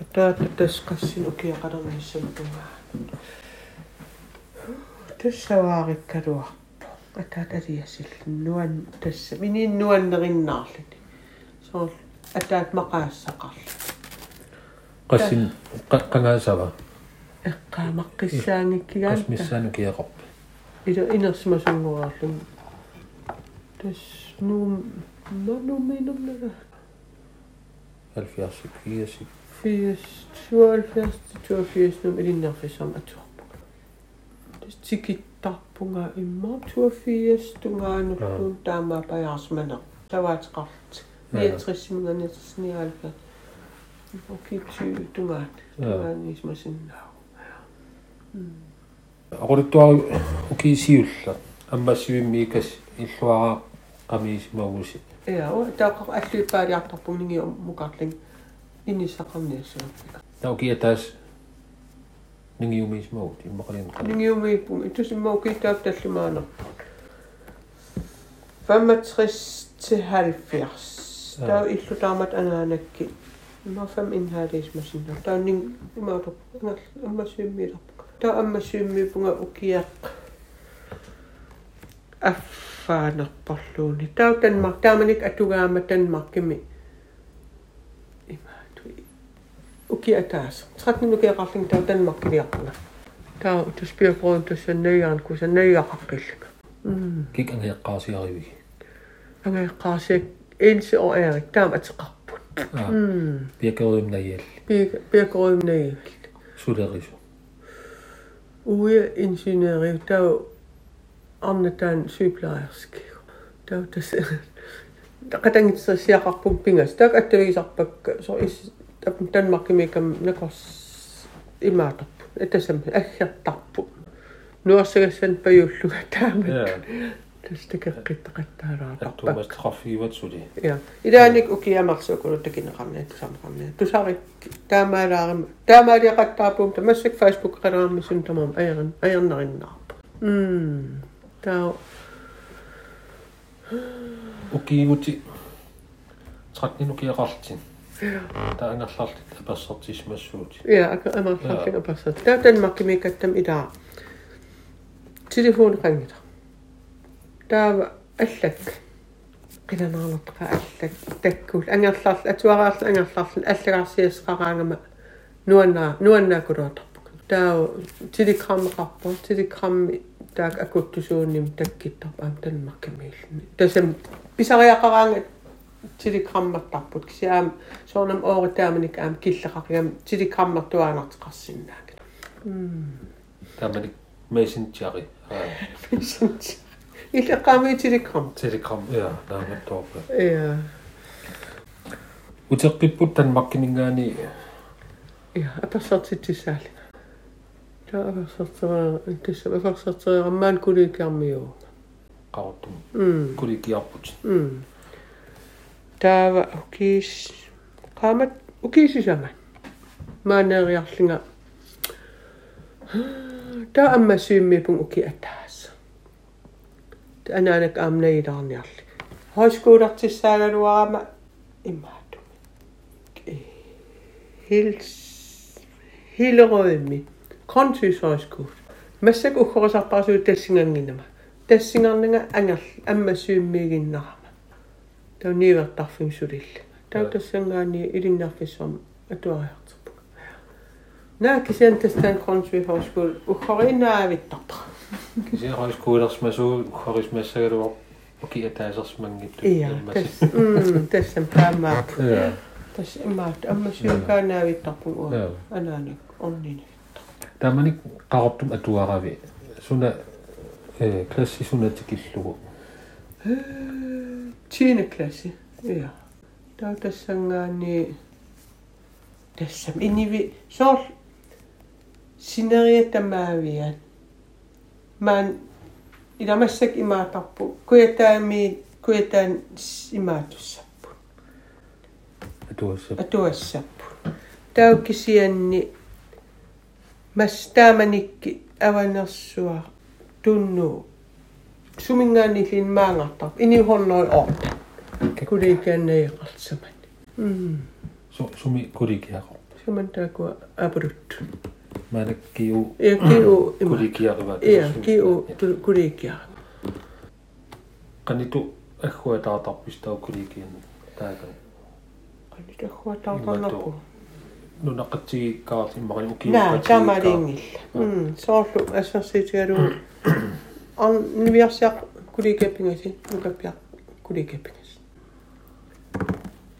атаата тас қассин укиақалерниссамтунгаа тассаваариккалуарпо атаат алиасилл нуан тасса минин нуаннериннаарлини соор атаат мақаассақарла qassin qangaasava эққаамаққиссаангиккигаан qasmissaanu kiaqarpa ида инерсимасунгораарлун тас нуум мануминумнага alfiarsik kiasik фиес 72 82 нум илиннерфисам атуарпа тас тикиттарпунга имма 82 тунгаанерлуун таамаа паяарсмана таваатеқарлут 69 минганерсниалка окитсу тунгаат тунгаанисмасиннаа aquluttuaru ukiisiulla аммассивимми икас иллуара qamiisimausi Ja, og taqa аллуиппаалиартарпумнги мукарлин инисақарниассуу. naukia taas ningiumismaut immaqalin Нигиумииппум итусиммау китаап таллумаана. 65 til 70. Ja. Der er illu taamat anaanakki. Mä fem inhääliismasinna. Tää on niin imaatu. Amma symmillä. Tää on amma symmi punga ukiak. Affaana palluuni. Tää on tän mak. Tää on menik atugaama tän makkimi. Imaatu. Ukia taas. Trat niin ukia kalling tää on tän makkiliakuna. Tää on tus piakoon tuossa nöijään, kun se nöijä hakkilka. Mm. kik angeqqaasiarivigi Angeqqaasiak ensi og Erik. Tää on تستكقيت تخفي وتسولي يا إذا أنك أوكي أمرسوك ونتكين قمنا تسام قمنا تسارك تامارا تاماري قد تابوم تمسك فيسبوك قرام مسن تمام أيضا أيضا نغن نعب تاو أوكي وتي. تخطين أوكي غلطين تا أنا خلطت أبسطيش مسوتي يا أكا أمر خلطين أبسط تا تنمكي ميكتم إذا. تليفون قنجر таава аллак qinanarlertaqa allak takkuul angerlarl atuaraarl angerlarl allagаарsiisqaraangama nuannaa nuannaakuluatarpuk taa telegrammeqarpor telegrammi taak akuttusuunnim takkittarpa am tanmarkamiillni tasam pisariaqaraanga telegrammertarput kisiaam soornam ooritaanik aam killeqarigam telegrammertuaanartiqarsinnaak mm taamanik messengeri messengeri illeqaami telegram Telegram. Ja, naamattorpa. ja Uteqqipput tanmakkiningaani ja apersortittissaali taa apersorteraa tassam apersorterammaan kulikiarmiuu qartum. mm Kulikiarput. Mm. Taava ukis qaamat ukisisaman. Maaneriarlinga. Ta amma syymmipun uki ataas. Ta anaanak aamnailaarniarli. Højskoleartissaalluarama immaatumi. Hils Hillerødmi. Kronsys højskole. Massak ukkorisarparasuu tassinganginama. Tassingarninga angal amma syymmiiginnarama. Tau niivertarfim sulilla. Tau tassangaani ilinnerfissom atuariartupu. Nää kisian tästään Kronsvig Højskole. Højskolersmasuu uqarismassagaluar ukiataasersmangittu. Iya, tässä, mm, tässä päämaa. Ja. Tässä immaat, amma syykää naavittarpun uo. Joo. Anaanik on niin. Taamanik qarortum atuaravi. Suna eh klassi sunatikillugu. Tiende klasse. Ja. Tau tassangaani tässä inivi sol sineria tamaavian. Man ilamassak imaatarpu kuetaami kuetaan imaatussapu Atuassa. atuassappu. Tau kisianni mas taamanikki avanersua tunnu sumingaanillin maangartar ini honnoi orta kulikänneiqarsaman mm Su sumi kulikiaqo. sumantaakua abrut [CLEARS THROAT] Manakkiu ja kiu ima kulikiaqivat. ja kiu kulikia Qanitu agguataatarpistau kulikian taakan. qanita huatartarnapu Nunaqatigikaarti maqani uki. nää tamaringilla mm soorlu assersiitigalu on niviarsiaq kulikepingasi nukappiaq kulikepingas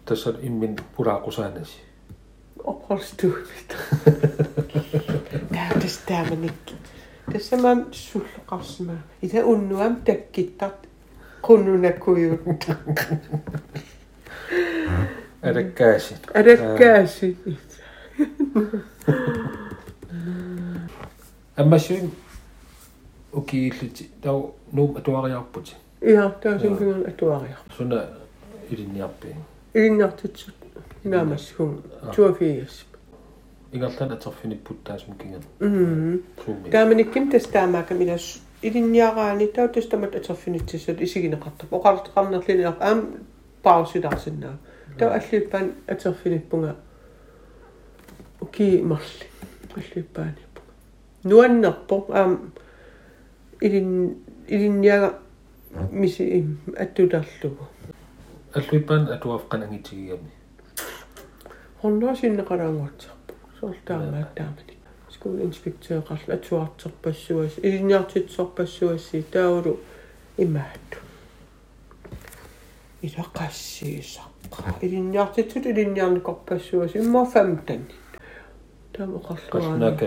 Tässä immin puraqusaanasi. oqorstuumit tää [LAUGHS] tässä taamanikki tässä mä sulqarsma ida unnuam takkittat qunnuna kujutta Äräkkääsi. Äräkkääsi. Ammassuin ukiilliti Tämä menik. Tässä mä sulkas mä. Itse unnuam tekkittat kunnune kujuttu. Ede käsit. Ede käsit. Ämmä syyn ukiillit. Tää on nuum etuariaapputi. Ihan, tää on syyn kyllä etuariaapputi. Sun ilinjaapii. Ilinjaapti. Minä mä syyn. Tuo fiilis. игаллана атерфиниппуттаасмуккиган мм гаманикким тастаамаакам илассу илинниараани тау тастамат атерфинитсиссат исигинеқартап оқарлеқарнерлини аам паусиларсиннаа тау аллиппаан атерфиниппунга уки марли аллиппааниппу нуаннерпо аам илин илинниага миси аттуларлугу аллиппаан атуафқанагитигигами хорноо синнеқалаангуатсаа суултаамаатаамани скуулинспектеэқарла атуартэрпассуас илиниартитсорпассуассии таавалу имаатту илақассиисаққа илиниартитсут илиниарникорпассуас имма фамтани тамоқарлуана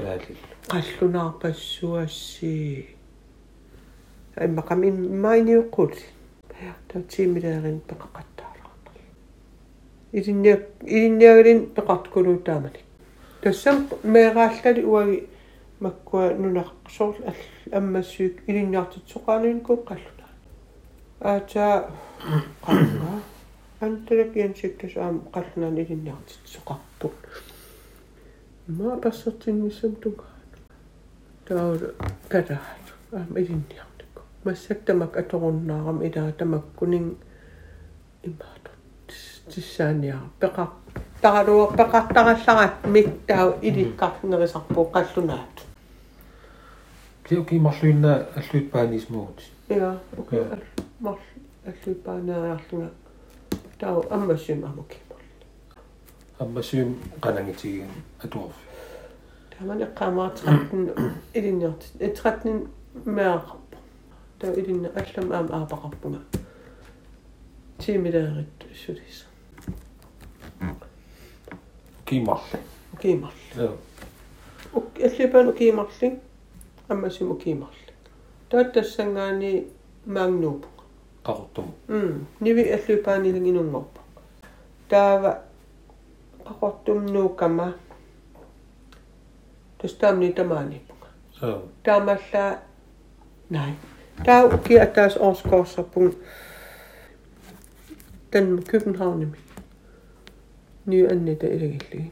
қаллунаарпассуассии иммақами иммааниуққут таа тимилаарин пеқақаттаараққа илинниа илинниагалин пеқарткулуутаамани тассам меэрааллали уаги маккуа нунаққсоор аммассуик илинниартитсоқаануин куққаллуна аата қаллуна анталак янсиктас аам қаллунаан илинниартитсоқарпут ма пассертиннисам туга таа катаат аам илинниартикку массактамак аторуннаарам илаа тамаккунин имаат тиссааниа пеқар тагалуа пеқартаралларат миттаа иликкарнерисарпуу қаллунаат Клеоки марлуинна аллуит паанисмуут. я окей мар аллуиппаанериарлуга таа аммассуим амуки Аммасуим канангитигин атуарф. таман эққамаатратн илинниарт этратнин меақарпа таа илинна аллам аам аапақарпуга тимилаарит сулис Kimalli. Kimalli. Joo. Esipäin kimalli. Ämmäsi mu kimalli. Täyttäessä näin niin mängnuupu. Kakuttumu. Mm. Nivi esipäin niiden inun ngoppa. Täällä kakuttum nuukama. Tästä on niitä maanipunga. Joo. Tämässä näin. Tämä kiertäisi oskoossa, kun den København ньюаннита илагиллуги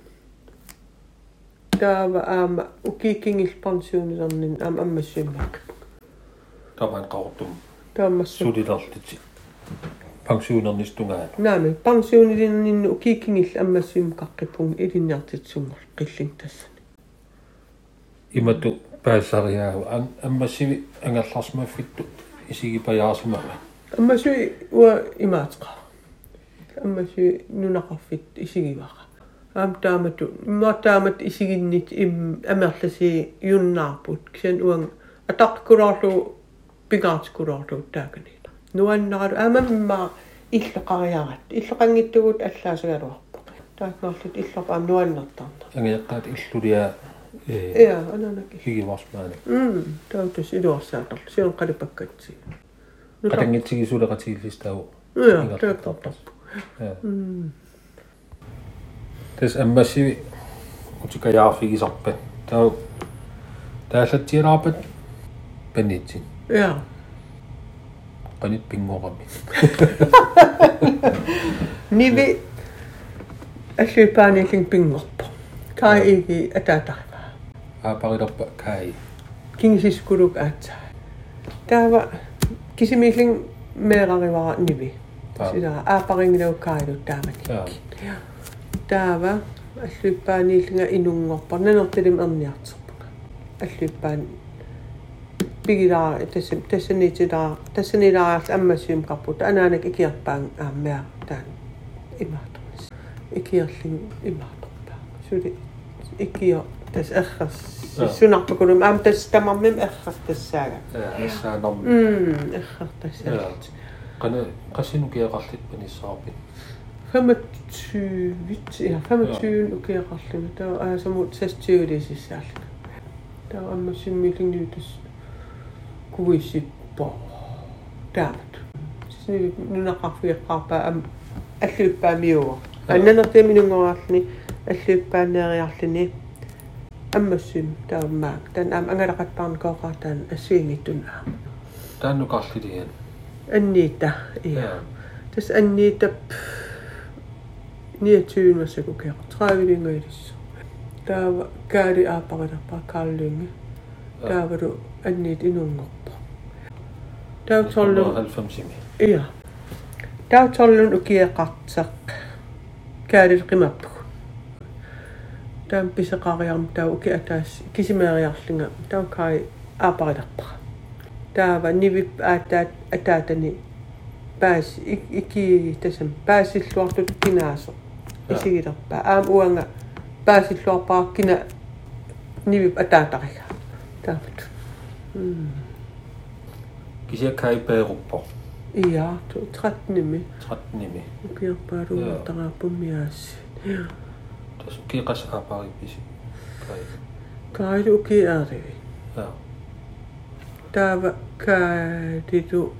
таава аама укииккингилпарнсиунилэрнин аама аммассуиммак тамаан қартум тааммассу сулиларлути пансионернистунгаа наами пансионилиннин укииккингилл аммассуим қаққиппунг илинниартитсунгар қиллин тассани имату паассариаау аммассими ангерларсмаффитту исигипаяарсимаа аммасуи уа имаатеқаа аммасуи нунақарфит исигивара аам таамату имма таамат исигиннит им амерласи юннаарпут кисан уан атақкулаарлу пигаатикулаарлу таакани нуаннаралу аамамма иллеқариарат иллеқангиттугут аллаасагалуарпа таакмаарлут иллерпаам нуаннертарна Angiaqqaat illulia иа ананаки higivarsmaani. м таутас илуарсаатарл сион қалипаккатси Qatangitsigisuleqatiillistau. иа таактартар Ja. Тэс аммассиви утикаяарфигисарпат. Таа тааллатсиераарпат панитсин. иа Qanit pingoqami. Nivi аллуипаанилин пингорпо. Каа иги атаатарма. Aaparillerpa kai. Кингисискулук аатса. Таава кисимилин меэраривара ниви. sida aaparingilaukkaalu taamakik taava аллуиппаанииллунга инунгорпар нанертилим эрниартарпуга аллуиппаан пигилаа тасса тассанитилаа тассанилаарс аммассуим карпута анаанак икиарпаан ааммеа таан имаарторис икиерлин имаарторпаа сули икио тас эрхас сунарпакулум аам тас тамармим эрхар тассаага эрсаанарми м эрхар тассаалт qana qassin ukiaqarlit panissaarpit 25 ja 25 ukiaqarlut taa aasamut 26 lisissaallak taa ammassimmilingniutus kuissippa taamat sisni nunaqarfiiqqaarpaa am аллуиппаамиуа аннаnertee минунгораарлни аллуиппаанериарлини аммассим тааммаак тан аам ангалақатпарникооқартаан ассиингиттун аама тааннукарлилиан анниита иа Ja. тас анниитап 29 массаку кеа 30 лингаилис таава каали аапариларпаа кааллуинги таавалу анниит инунгорпо таа толлу 90. иа таа толлун укиеқартсақ каалил қимаппу таам писеқариарм таа уки атаас кисимериарлинга таа каи аапариларпара kaava nivip aata ataatani ikki iki tasam paasilluartut kinaaso isigilerpaa aam uanga paasilluarpaa kina niin nivip ataatariga äh, taaput mm. kisia kaipeeruppo iaa tratnimi tratnimi piarpaaruutaraapumiaassi tasukiqas aaparipisi kai kai uki aarivi jaa каадиту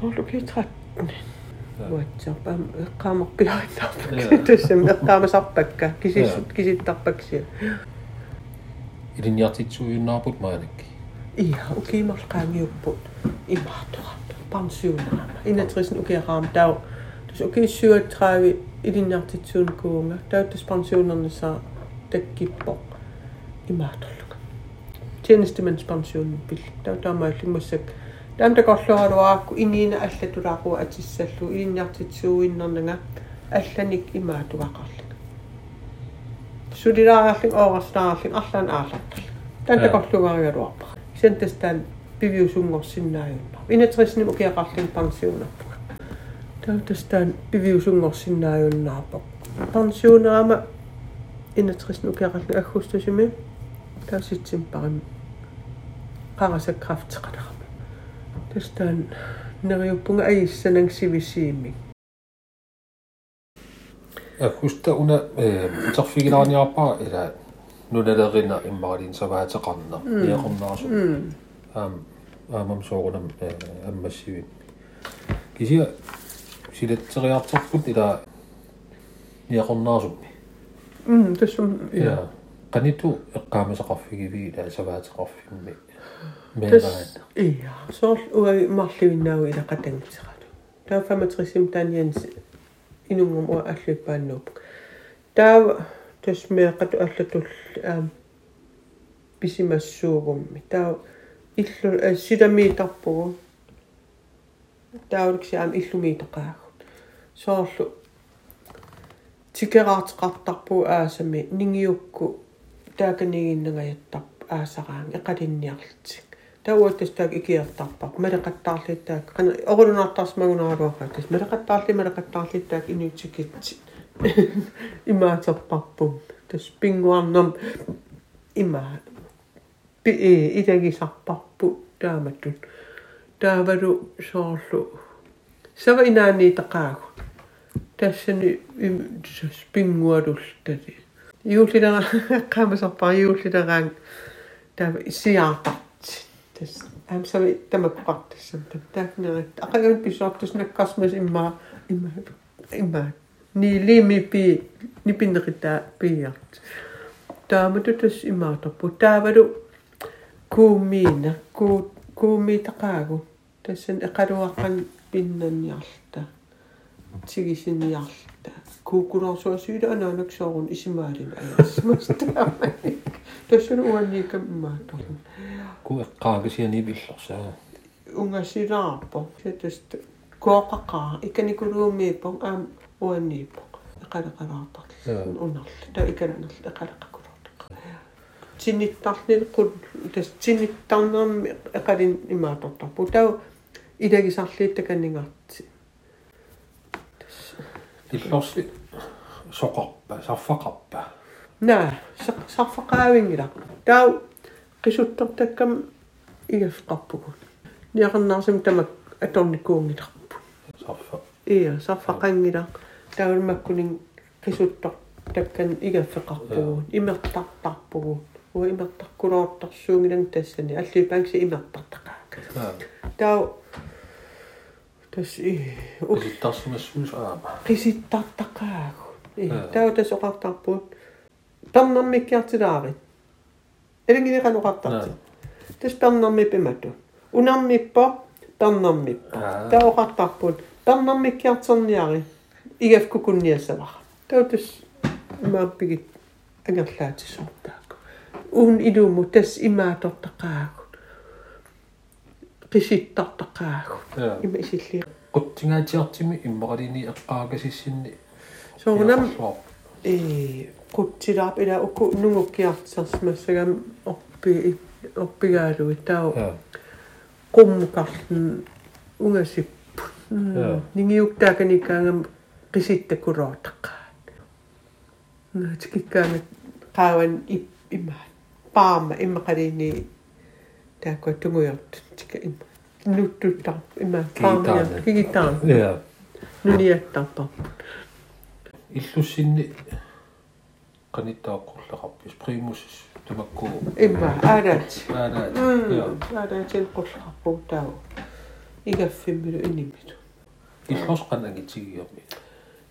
соолуки 13 Vuotsapa eqqaamarpilarittaa. Joo. Tussam eqqaamasarpakka kisis Joo. kisittarpaksia. Ilinjartitsuunnaput mainekki. Ia ukiimarqaangiupput imaatorat pensionaama. Inatrisin ukiaraam tau. Dus uki syötraavi ilinjartitsuun kuunga. Täyttäis pensionernissaa тиенестиманспансиуннпил таутаамааллиммассак таамтакорлуаруаакку иниина аллатулаару атиссаллу илинниартитсууиннернага алланик имаатугақарлак сулилаараарлин э. оорастаараарлин арлаан аарлаттал таамтакорлугаригалуарпа сентестан пивиусунгорсиннааюнна инатрисни укиақарлин пансиунарпа таутастан пивиусунгорсиннааюннаарпа пансиунерама инатрисни укиақарлин аггустусими тааситсимпарими qarasakkrafteqalarami tastaan neriuppunga ajissanangsivissiimik аккуста уна э терфигиларниарпара ила нулалерина иммаралин саваатеқарна иақорнаарсу аам аамам соорунам э аммассивит кисия силаттериартарпут ила иақорнаарсуппи м тассум я qanitu iqqaamisaqarfigivi ila savaatiqarfimmi Tässä, Meelaan. ja, se on uai mallivinnau ila qatangitsaqatu. Tää 35 tan jens inungum ua alluippaannuup. Tää tässä meeqatu allatul ähm pisimassuugummi. Tää illu sidamiitappugu. Tää olisi am illumiitaqaagu. Se on tikeraatqartarpu aasami ningiukku taakaniginnangajattar aasaraang eqalinniarlitsik тауаттастаак икиартарпар малеқаттаарлиттаак қана орунартарсмагунааруақатас малеқаттаарли малеқаттаарлиттаак инуутикитси имаатерпарпум тас пингуарнам има пи э итагисарпарпу тааматтут таавалу соорлу сава инаанниитақаагу тассани пингуалултати юуллинера qaamisarpar юуллинераан таава tässä. Hän sanoi, että mä kattis, että mitä minä, että aika jonkin saattis ne kasmes imma, imma, imma. Niin liimi pii, niin pinnakitää piiat. Tämä on tässä imma tapu. Tämä on kuumiina, kuumiita kaaku. Tässä on kaduakan pinnan jalta, tikisin jalta. Kuukurausua syydä on aina on isimäärin ajassa. Tässä on uuden liikaa imma tapu. Ku eqqaagisiani pillersaa. unga siraapo. Se tästä koqaqaa ikkanikuruumiipon am uanniipo eqalaqaraata Joo. unalle ta ikananal eqalaqakuroota sinnittarnil qul tas sinnittarnermi eqalin imaatortarpu tau ilagisarliittakanningarti Pillersi soqarpa, saffaqarpa nää sarfaqaavingila tau qisuttortakkam igafqarpukun niaqarnaarsim tamak atornikuungilarpu Saffa. Iya, saffaqangila taulmakkunin qisuttor takkan igaffeqarpugun imertartarpugun ua imertarkuloortarsuungilan tassani аллипаангси имертартақаак Ja. тау тас и Usittarsumassuus aama. qisittартақаагу и Аа. тау тас оқартарпут пернэрмиккиартилаари элингилигану qattaqti tas pernarmipimatu unarmippa pernarmippa taoqartarput pernarmikkiarterniari igafku kunniassavar tautus maappigit angerlaatisortaaq uun iluumu tas imaatortaqaagut qisittartaqaagut ima isilli quttингаатиартими иммоqалини эққаагасиссинни соорнам kutsiraapida ukunungukiartsarsmassaga orpi orpigaaluita u qummukarlun ungasippu ningiuttaakanikkaanga qisittakurootaqaat naatikikkaanga no, qaawan imma paama immaqaliini taakku tungujortuttika imma nuttuttar imma paama kigitaar nuniattarparput no niin, иллусsinni qanittaaqqurlaqarpis primus tamakku imma aanaat aanaat aanaat qurlaqarpu taa igaffimmulu inimmitu illus qanagitigiormi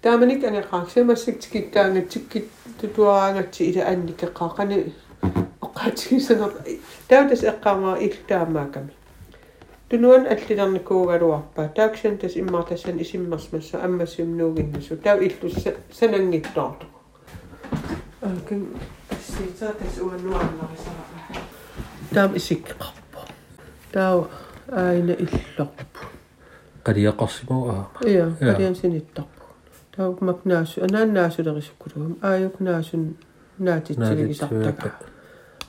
тааманик анеқарсимассик тиккаангатсиккит тутуараангатси ила анникеқаа қани оққаатигисанер таутас эққаамаа иллтаамааками Tunuan allilarni kuugaluarpa taaksen tas Tämä isimmarsmassa ammassiumnuuginnasu sen illus sanangittortuq. Aakin siitä tas uannuarnarisara. Taam isikkiqarpu. Tau aina illorpu. qaliaqarsimoo aama. Ia, qaliam sinittorpu. Tau maknaasu anaannaasulerisukkulugum aayuknaasun naatitsiligi sartaka.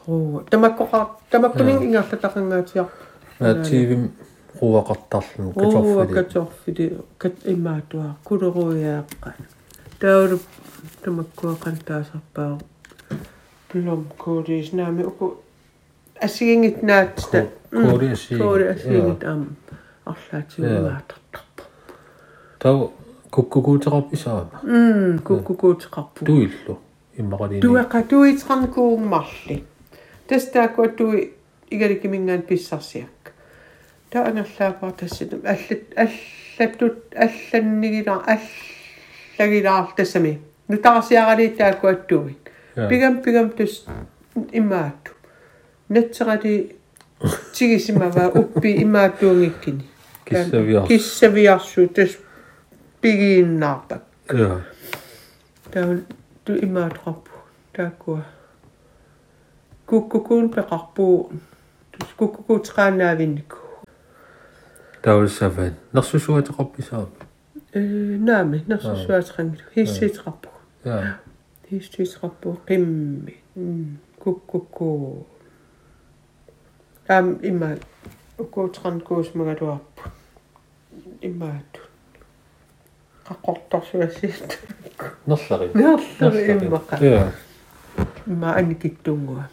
Ruu, tamakkoqar tamakkuning ingartataqangaatiarpu. Э, тивим хуакартарлун катсорфили катсорфили кат имаатуа. Кулеруяаққа таулу тамаккуақан таасарпаа пилом коордис наами уку асигингит наатсна коордис коордис ам. Арлаатигуаатартарпа тав куккукуутерап исаама м куккукуутеқарпу туиллу иммақалини туэқа туитеқарникуунгмарли тастаакуа туи игаликимингаан писсарсиа. та анерлаапаа тасситум аллат аллаттут алланнигила аллагилаар тассами нутарсиаралииттаакуа туит пигам пигам тус имаату натсерали тигисимава уппи имаатуунгиккини киссавиар киссавиарсу тас пигииннаарпак я таа ту имаатқарпу тааккуа куккукуун пеқарпуу тус Taurusavin. Nog zo'n soort op jezelf? nee, name, nog zo'n soort gang. is zit grappig. Ja. Hier zit grappig. Kim, kukkuku. Am immer. Kootran koos me gaat op. Immer. Kakottosuasit. Nossari. Nossari. Ja. Mä ainakin tungoa.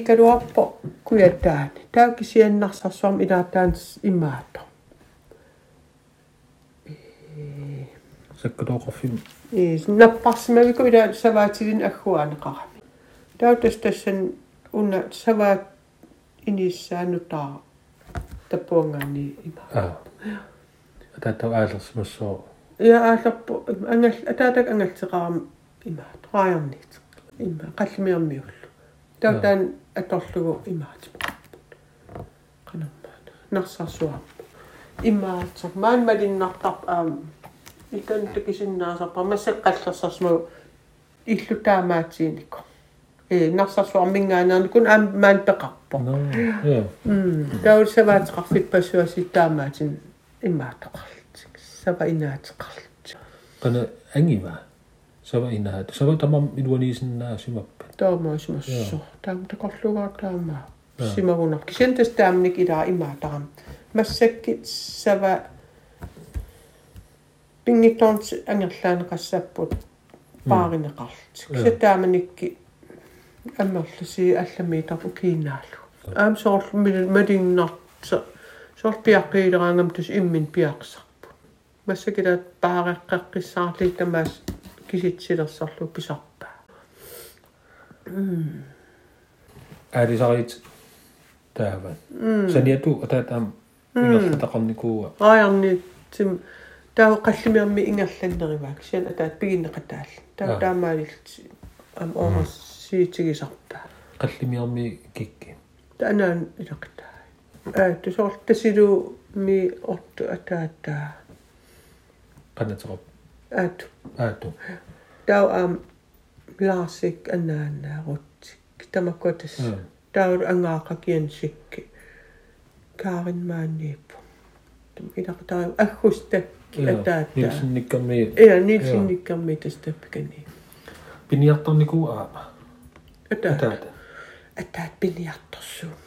kaluappo kujetaan. Täykin siihen nassa som ina tans imato. саккалооқарфим Is nappas me vi kuida savaatilin akhuan qahmi. Täytäs tässä unna savaat inissään nutaa tapuangani ima. аа атаатау аалерсимассоо Ja aalappu angal ataatak angalteqaram таатаг аалерсмассоо иаалерпу ангал атаатак ангалсеқарам има траайернит има қаллимиэрмиуллу таутаан аторлугу имаат. Канаммаат. Нарсарсуа имаатсак маан малиннартар аам икан тукисиннаасарпа массаққаллерсарсмагу иллутаамаатииникко э нарсарсуармингаанаанакун аам маан пеқарпо наа я м таулсаваатеқарфит пассуаситтаамаатин inaateqarlit. qana angima сава инаат сава тамам илуанисиннаасимаппа Toomaisumassu. Taam taqorlugaa taamaa. Joo. Simagunar. Kisentas taamnik ilaa imaataram. Massakkit sava pingitorns angerlaaneqassapput paarineqarlit. Joo. Se taamanikki аммерлуси алламиитарпу кинаалу аам соор мадингнарт соор пиаққиилераангам тус иммин пиақсарпу массакилаат паареққаққиссаарлик тамаас киситсилерсарлу писарпаа аалисарит тааван саниату атаатаам ингерлатақарникууа аярни тим таа қаллимиарми ингерланнериваак сиан атаат пигиннеқатаал таа Аа. таамаалилт ам оорас сиитигисарпаа қаллимиарми кикки танаан äiti solte sidu mi ottu että että kannatko ätu ätu tau am ähm, laasik annaan rutsik tämä kotes mm. tau angaaka kiensikki. Kaarin maanniipu ina tau akhustakki että että niin nilsinnikkammi ja nilsinnikkammi niin tästä pikeni niin. piniartorniku aama että että että piniartorsuun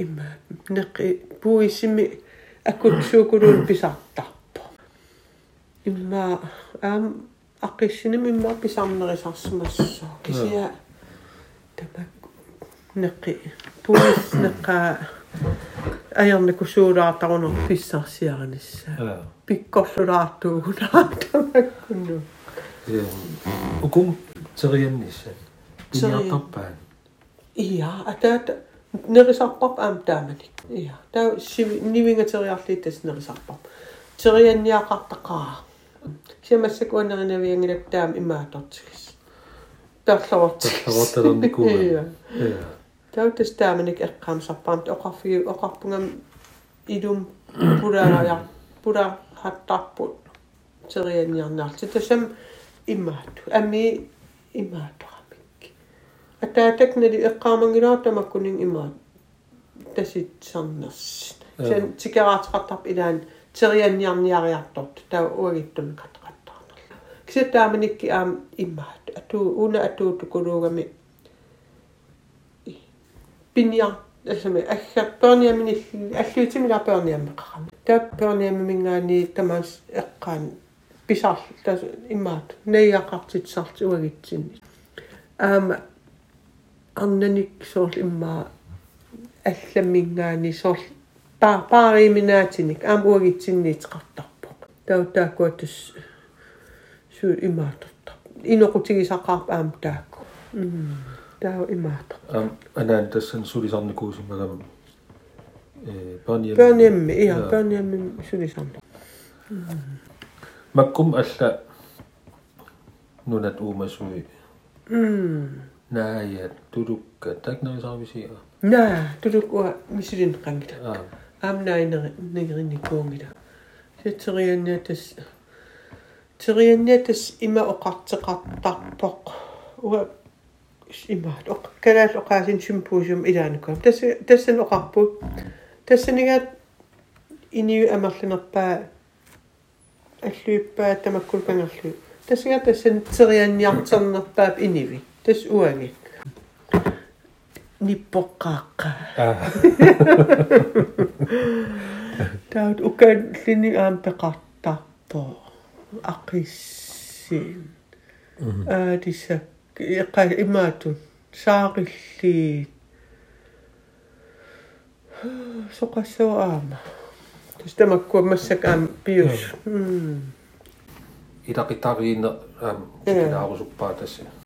имма неқи пуисими акутсуукулуун писартарпо имма аам аққиссиним имма писарнерисарсимассоо кисиа тамак неқи пуис неққа аярникусуулаартарунер писсарсиаранисса аа пиккорлулаартуугунаа тамаккуну Ukum teriannissan. Terian- Iniartarpaan. Ia, ataata nerisarpap aam taamanik. Ia, taa sivi nivingateriarliittas nerisarpap. Terianniaqartaqaa. Siamassakuanerinavиангилак таам имааторtigis. Тарлаворtigis. Tallortalernikua. Ia. Ja. Tauttas taamanik eqqaamsarpaam oqarfiu oqarpungam ilum pulaaraja pula hattappu terianniarnaarti tasam immaatu. Ami immaatoramik. Ataataknali eqqaamangilaattamakkuning immaat tasit sarners. Sen tikeraatqartarp ilaan terianniarniariartort taa uagittun katqattaarnerla. Kisataamanikki aam immaat. Atu una atuutukuluugami pinja esimerkiksi ehkä pörniämini äsken millä pörniämmekaan. Tämä pörniämme mingaani tämän ekkaan pisal tässä immaat ne jakatsit annenik sol imma äsken mingaani sol pa pari minätinik am uagitsin niitä kattappo. Tämä tämä koetus syy immaatotta. Inokutigi sakaap am tääkö. Mm. Tämä on immaatotta. Am anan tassan sulisarnikuusimagam. Eh paniam. Pörniämme, ihan pörniämme sylisanna. Makkum alla nunat uumasui. Mm. Nääjä tudukka taknaisarvisia. Nää, tudukua misilin kangita. Ah. Am näin nigrini kuungita. Se teriannetas teriannetas ima oqarteqartarpoq. Ua ima oq kalaas oqaasin symposium ilaanukam. Tässä tässä oqarpu. Tässä nigat iniu amerlinerpaa аллуиппаа тамаккулпангаллу тасга тассан терианниартернерпаап иниви tässä uoni. Nippo niin kakka. Tämä Tas uangik. Nippokkaakka. Taut äh. [LAUGHS] ukan lini aampeqartarpo. Aqissiin. Aadissa mhm. iqa imaatun se on aamma. Tas tamakkua massak käyn pius. Mm. Itaqitariinna aam tikinaarusuppaatasi. tässä.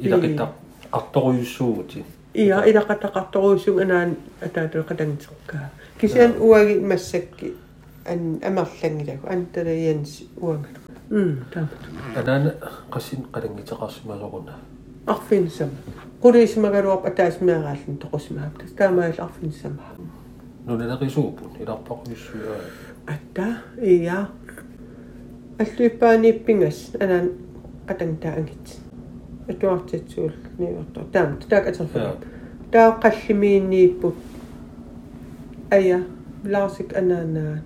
илакита qartoruissuugu ti ia ilaqata qartoruissuugu anaan ataatulu qatangitsekkaa kisian uagi massakki an amerlangilaku antalaiyans uangalu mm taamat anaan qassin qalangiteqarsimaleruna арфинсам кулисмагалуап атаасмеарааллун тоқусмаап таамаал арфинсама нунелерисуупун иларпақуиссуа атта ия аллуиппаанииппингас анаан атангтаангит атуартитсуул ниуартар таам таак атерфула таа қаллимииннииппут ая ларсик анаанаа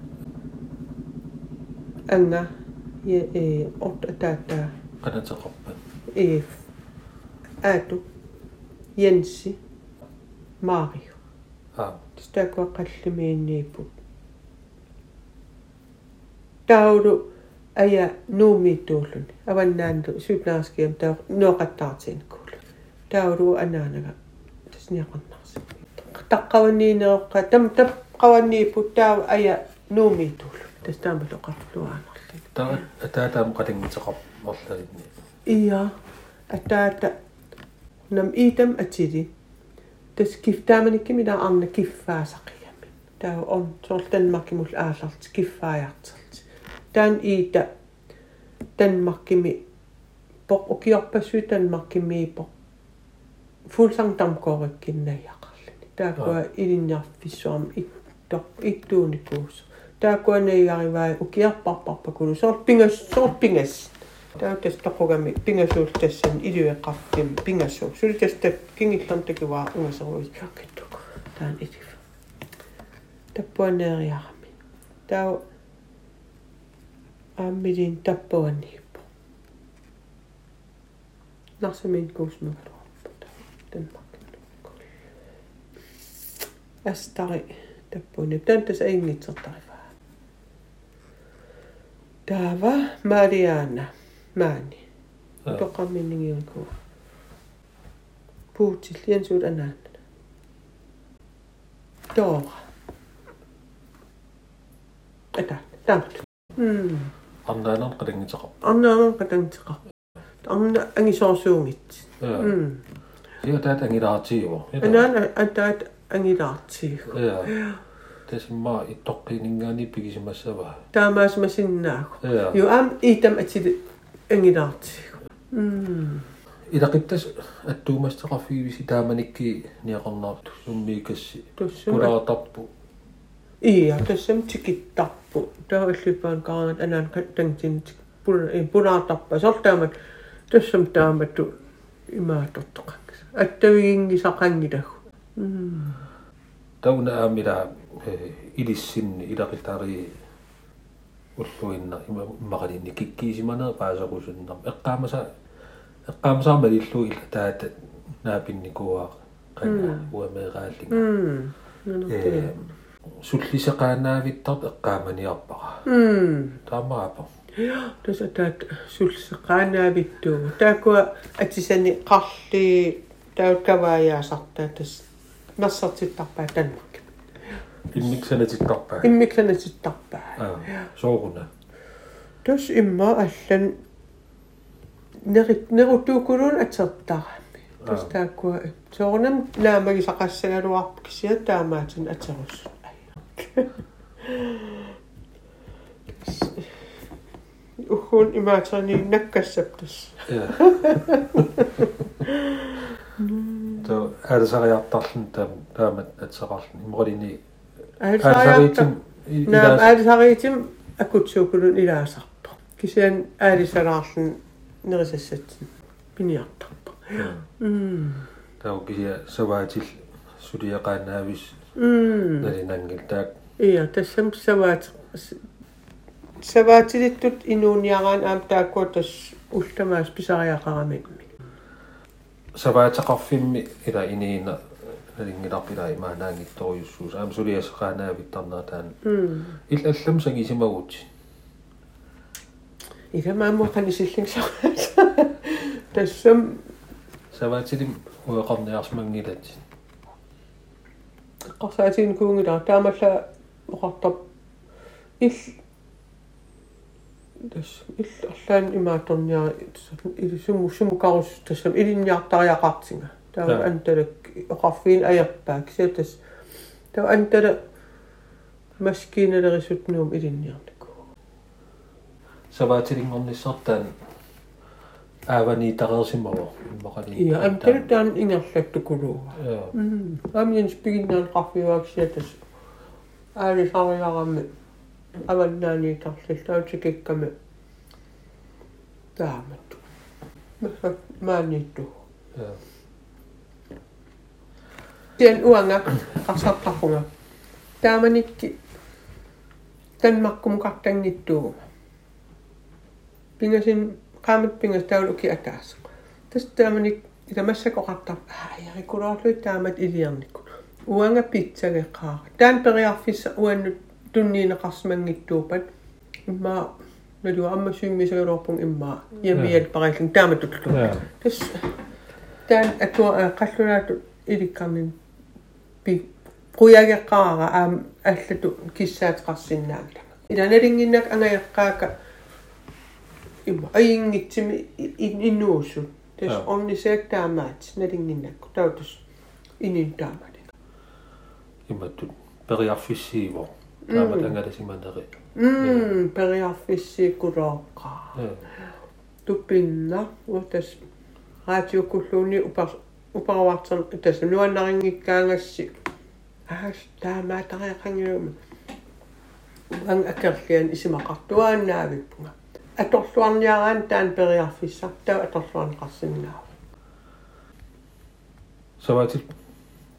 анга е э орт атаата канатеқарпа э аату янси марио аа тистаква қаллимииннииппут таулу aya nuumituullun avannaandu suuplaaskiam taa nuoqattaartiinkuul Tauru anaanaga. Tasniaqannarsi taqqavanniineroqqa tam taqqavanniipput taa aya nuumituullu tastaamaloqarluaanarli Ta ataataam qalangiteqarmerlalinni. Iya, ataata nam iitam atili. Tas kiftaamanikki mitä anna kiffaasaqiyami. Tää on sorten makimul aasalt kiffaajartalt. Tän iita tän makkimi pok ukioppasu tän makkimi pok. Fulsang tamkorikkin neijaqarlini. Tää koa ilinjarfissuam itto. Tää sort pingas. Tää tästä kokemi pingasuus tässä idyä kaffin pingasuus. Se oli tästä kingillan tekevää ungassa voisi jakettu. Tää on idyä. Tappua nääriämi. Tää on ammidin tappua niippu. Nasa min kuusmaka ruoppu. Tän makin. Ästari tappua niippu. Tän tässä engit vähän. Tava Mariana. Mani. Ah. Toqamminningi on kuva. Puutsil jensuut anaan. Toora. Eta, tamat. Mm. арнаанер қалангитеқар арнааман қатангтеқар арна ангисоорсуунгит я м я таат ангилаартигуа анаан атаат ангилаартиг я тасимма иттоққинингаани пигисимассава таамаас масиннаагу я ю ам итам атили ангилаартиг м илақиттас аттуумастеқарфигивиси тааманикки ниақарнаарту суммиикасси Iya, tässä on tsikit tappu. Tämä on syypään kaan enää tänkin punaa tappaa. Sortaamme, tässä on tämä tu imää tottakaan. Että vingi saa kangidahu. Tauna mitä eh, idissin idakitari ulluinna maqalinni kikkiisimana paasaqusunnam eqqaamasa eqqaamasaama illu illa taata naapinni kun qanna uameeqaallinga. Mm суллисеқаанаавиттарт эққааманиарпара м таамаапа таса таат сулсеқаанаавиттуу таакуа атисани қарли таукаваяасартаа тас нассартиттарпаа танмак иммиксанатиттарпаа иммиксанатиттарпаа аа сооруна тус имма аллан нерит нерутуукулуун атертарами тус Аа. таакуа соорнам наамаги сақассагалуарп кисиа таамаатин атерус Ухун имаатсани наккассаптас. То арсариартарлун таам таамат атсеқарлун иморини арсариартин наа арсариитим акутсуукулун илаасарпо. кисиан аалисалаарлун нерисассатсин пиниартарпо. м тау кисия саваатил сулиақаанаавис налинангилтаак ия тассам саваат саваатилиттут инууниараан аам тааккуу тас уллтамаас писариақарамимми саваатақарфимми ила иниина налингиларпила имаанаангитторюссуус аам сулиасеқаанаавиттарнаатаан ил аллам сагисимагут игамааммо канисиллин саваат тассам саваатилим уеқарниарсмангилат qarsaatiin kuungila taamalla oqartap ill tas ill allaan imaatornia ili sumu sumu karus tassam ilinniartariaqartinga taa Ja. antalak oqarfiin ajerpaak siatas taa antala aavani tarersimavo maqali ia am tanuttaan ingerlattukuluuga mm. Amien spiginnaan qarfiuaksia tas aali sariarammi avannaani niin tarsillautikikkami niin taamat maanittu tien uanga arsartarfunga taamanikki tanmakkum qartangittuuga pingasin qaamat pingas tauluki ataas tas taamanik ita massakoqartar aayarikulaarlu taamat iliarnikku uanga pitsage qaara taan periarfissa uannut tunniineqarsmangittuupat imma nalua amma symmisagalorpung imma yamial paraillun taamatutlu я Tas tän atua qallunaatu ilikkarnin pi quyageqqaara aam allatu kissaatiqarsinnaagila ilanelinginnak angayaqqaaka imma ayinngitsimi innuussu tas Ja. onniseak taamaat nalinginnakku tautus inin taamani имматтут периарфиссииво таамат ангаласиманери mm periarfissiikkulooqqaa я tupinna utas raatiokulluuni upar uparuartan tas nuannaringikkaangassi ahas taamaatariaqangiuma ang akerlian isimaqartuaannaavippunga atorluarniaraan taan periarfissa tau atorluarneqarsinnaava саваатил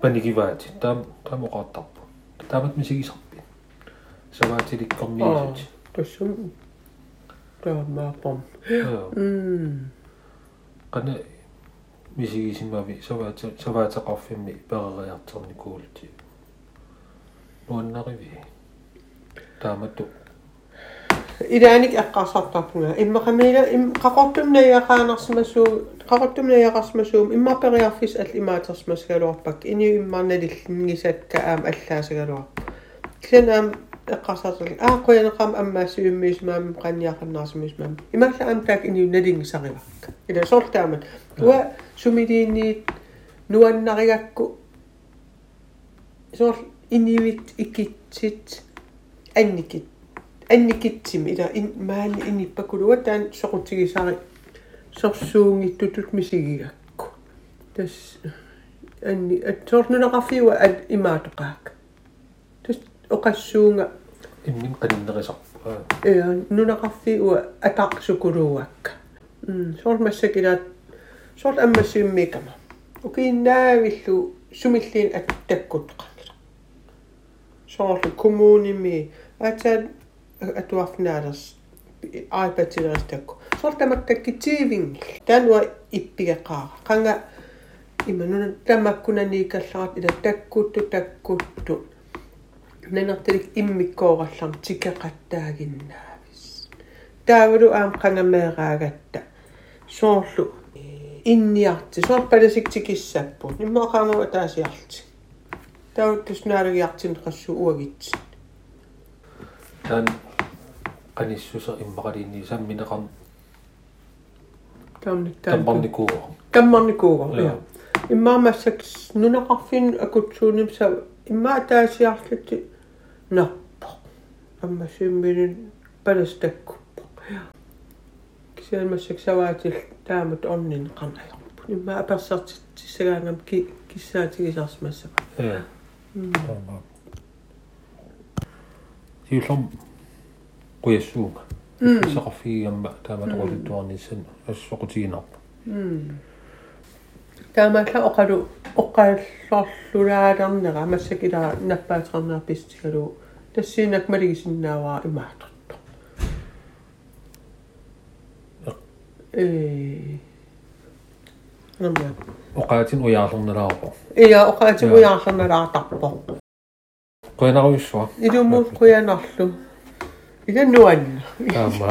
паникиваати таам таамоqaartarpu таамат мисигисарпи саваатиликкорниисут тассум таамаапам я м qana мисигисимави саваата саваатеқарфимми перериартерникуулти нуаннариви тааматту إذانك أقاصت تطمع إما قميلة إما قاقرتم نيا خانص مسوم قاقرتم نيا غص مسوم. إما بريا فيس أتل إما تصمس غلوبك. إني إما ندل نيسات كأم أتلاس غلوب. كسن أم أه الآقوي نقام أما سيوم ميزمام قنيا قناص ميزمام إما كأم تاك إني ندل سغلوك إذا صرت تعمل آه. وسميديني نوان نغيك صرت إني ويت إكتت أنكت анникитсими ила ин маани иниппакулуа таан соқутигисари сорсуунгиттутут мисигигакку тас анни атсорнунеқарфиуа ат имаатоқаак тас оқассуунга иммин каниннерисар иа нунеқарфиуа атақсукулууакка м сормассакилаат сорт аммассиуммикама укииннаавиллу сумиллиин аттаккутеқарнила соорлу коммуними атаат атуарфнаалерс айпатилеристакку сортаматтаккитиивингил таануа иппигеқаара қанга имануна тамаккунаникалларат ила таккутту таккутту нанерталик иммиккоораллар тикеқаттаагиннаавис таавалу аам қангамеераагатта соорлу инниарти соорпаласик тикиссаппут иммаақаамава таасиарти тауттус наалагиартин qassу уагитси таан каниссусер иммақалиинни самминеқарн таамник таммарникууа таммарникууга я иммаамассакс нунақарфин акутсууним са иммаа таасиарлути нарпо амма симминин паластаккуппо кисиалмассак саваатил таамат орнин қарнаярпу иммаа аперсартиссагаангам ки киссаатигисарсмассава я юллорм куяссууга сеқарфигиамма тааматоқулуттуарниссана ассоқутигинарпа таамаалла оқалу оққааллорлулаалернера массакилаа наппаатернер пистигалу тассиинак малигисиннааваа имаатортто э. Намма оқаатин уяарлернелаарпо иа оқаатин уяарлернелаартарпо qoinaruissuaq ilumuuq quyanarlu iga nuanna aamma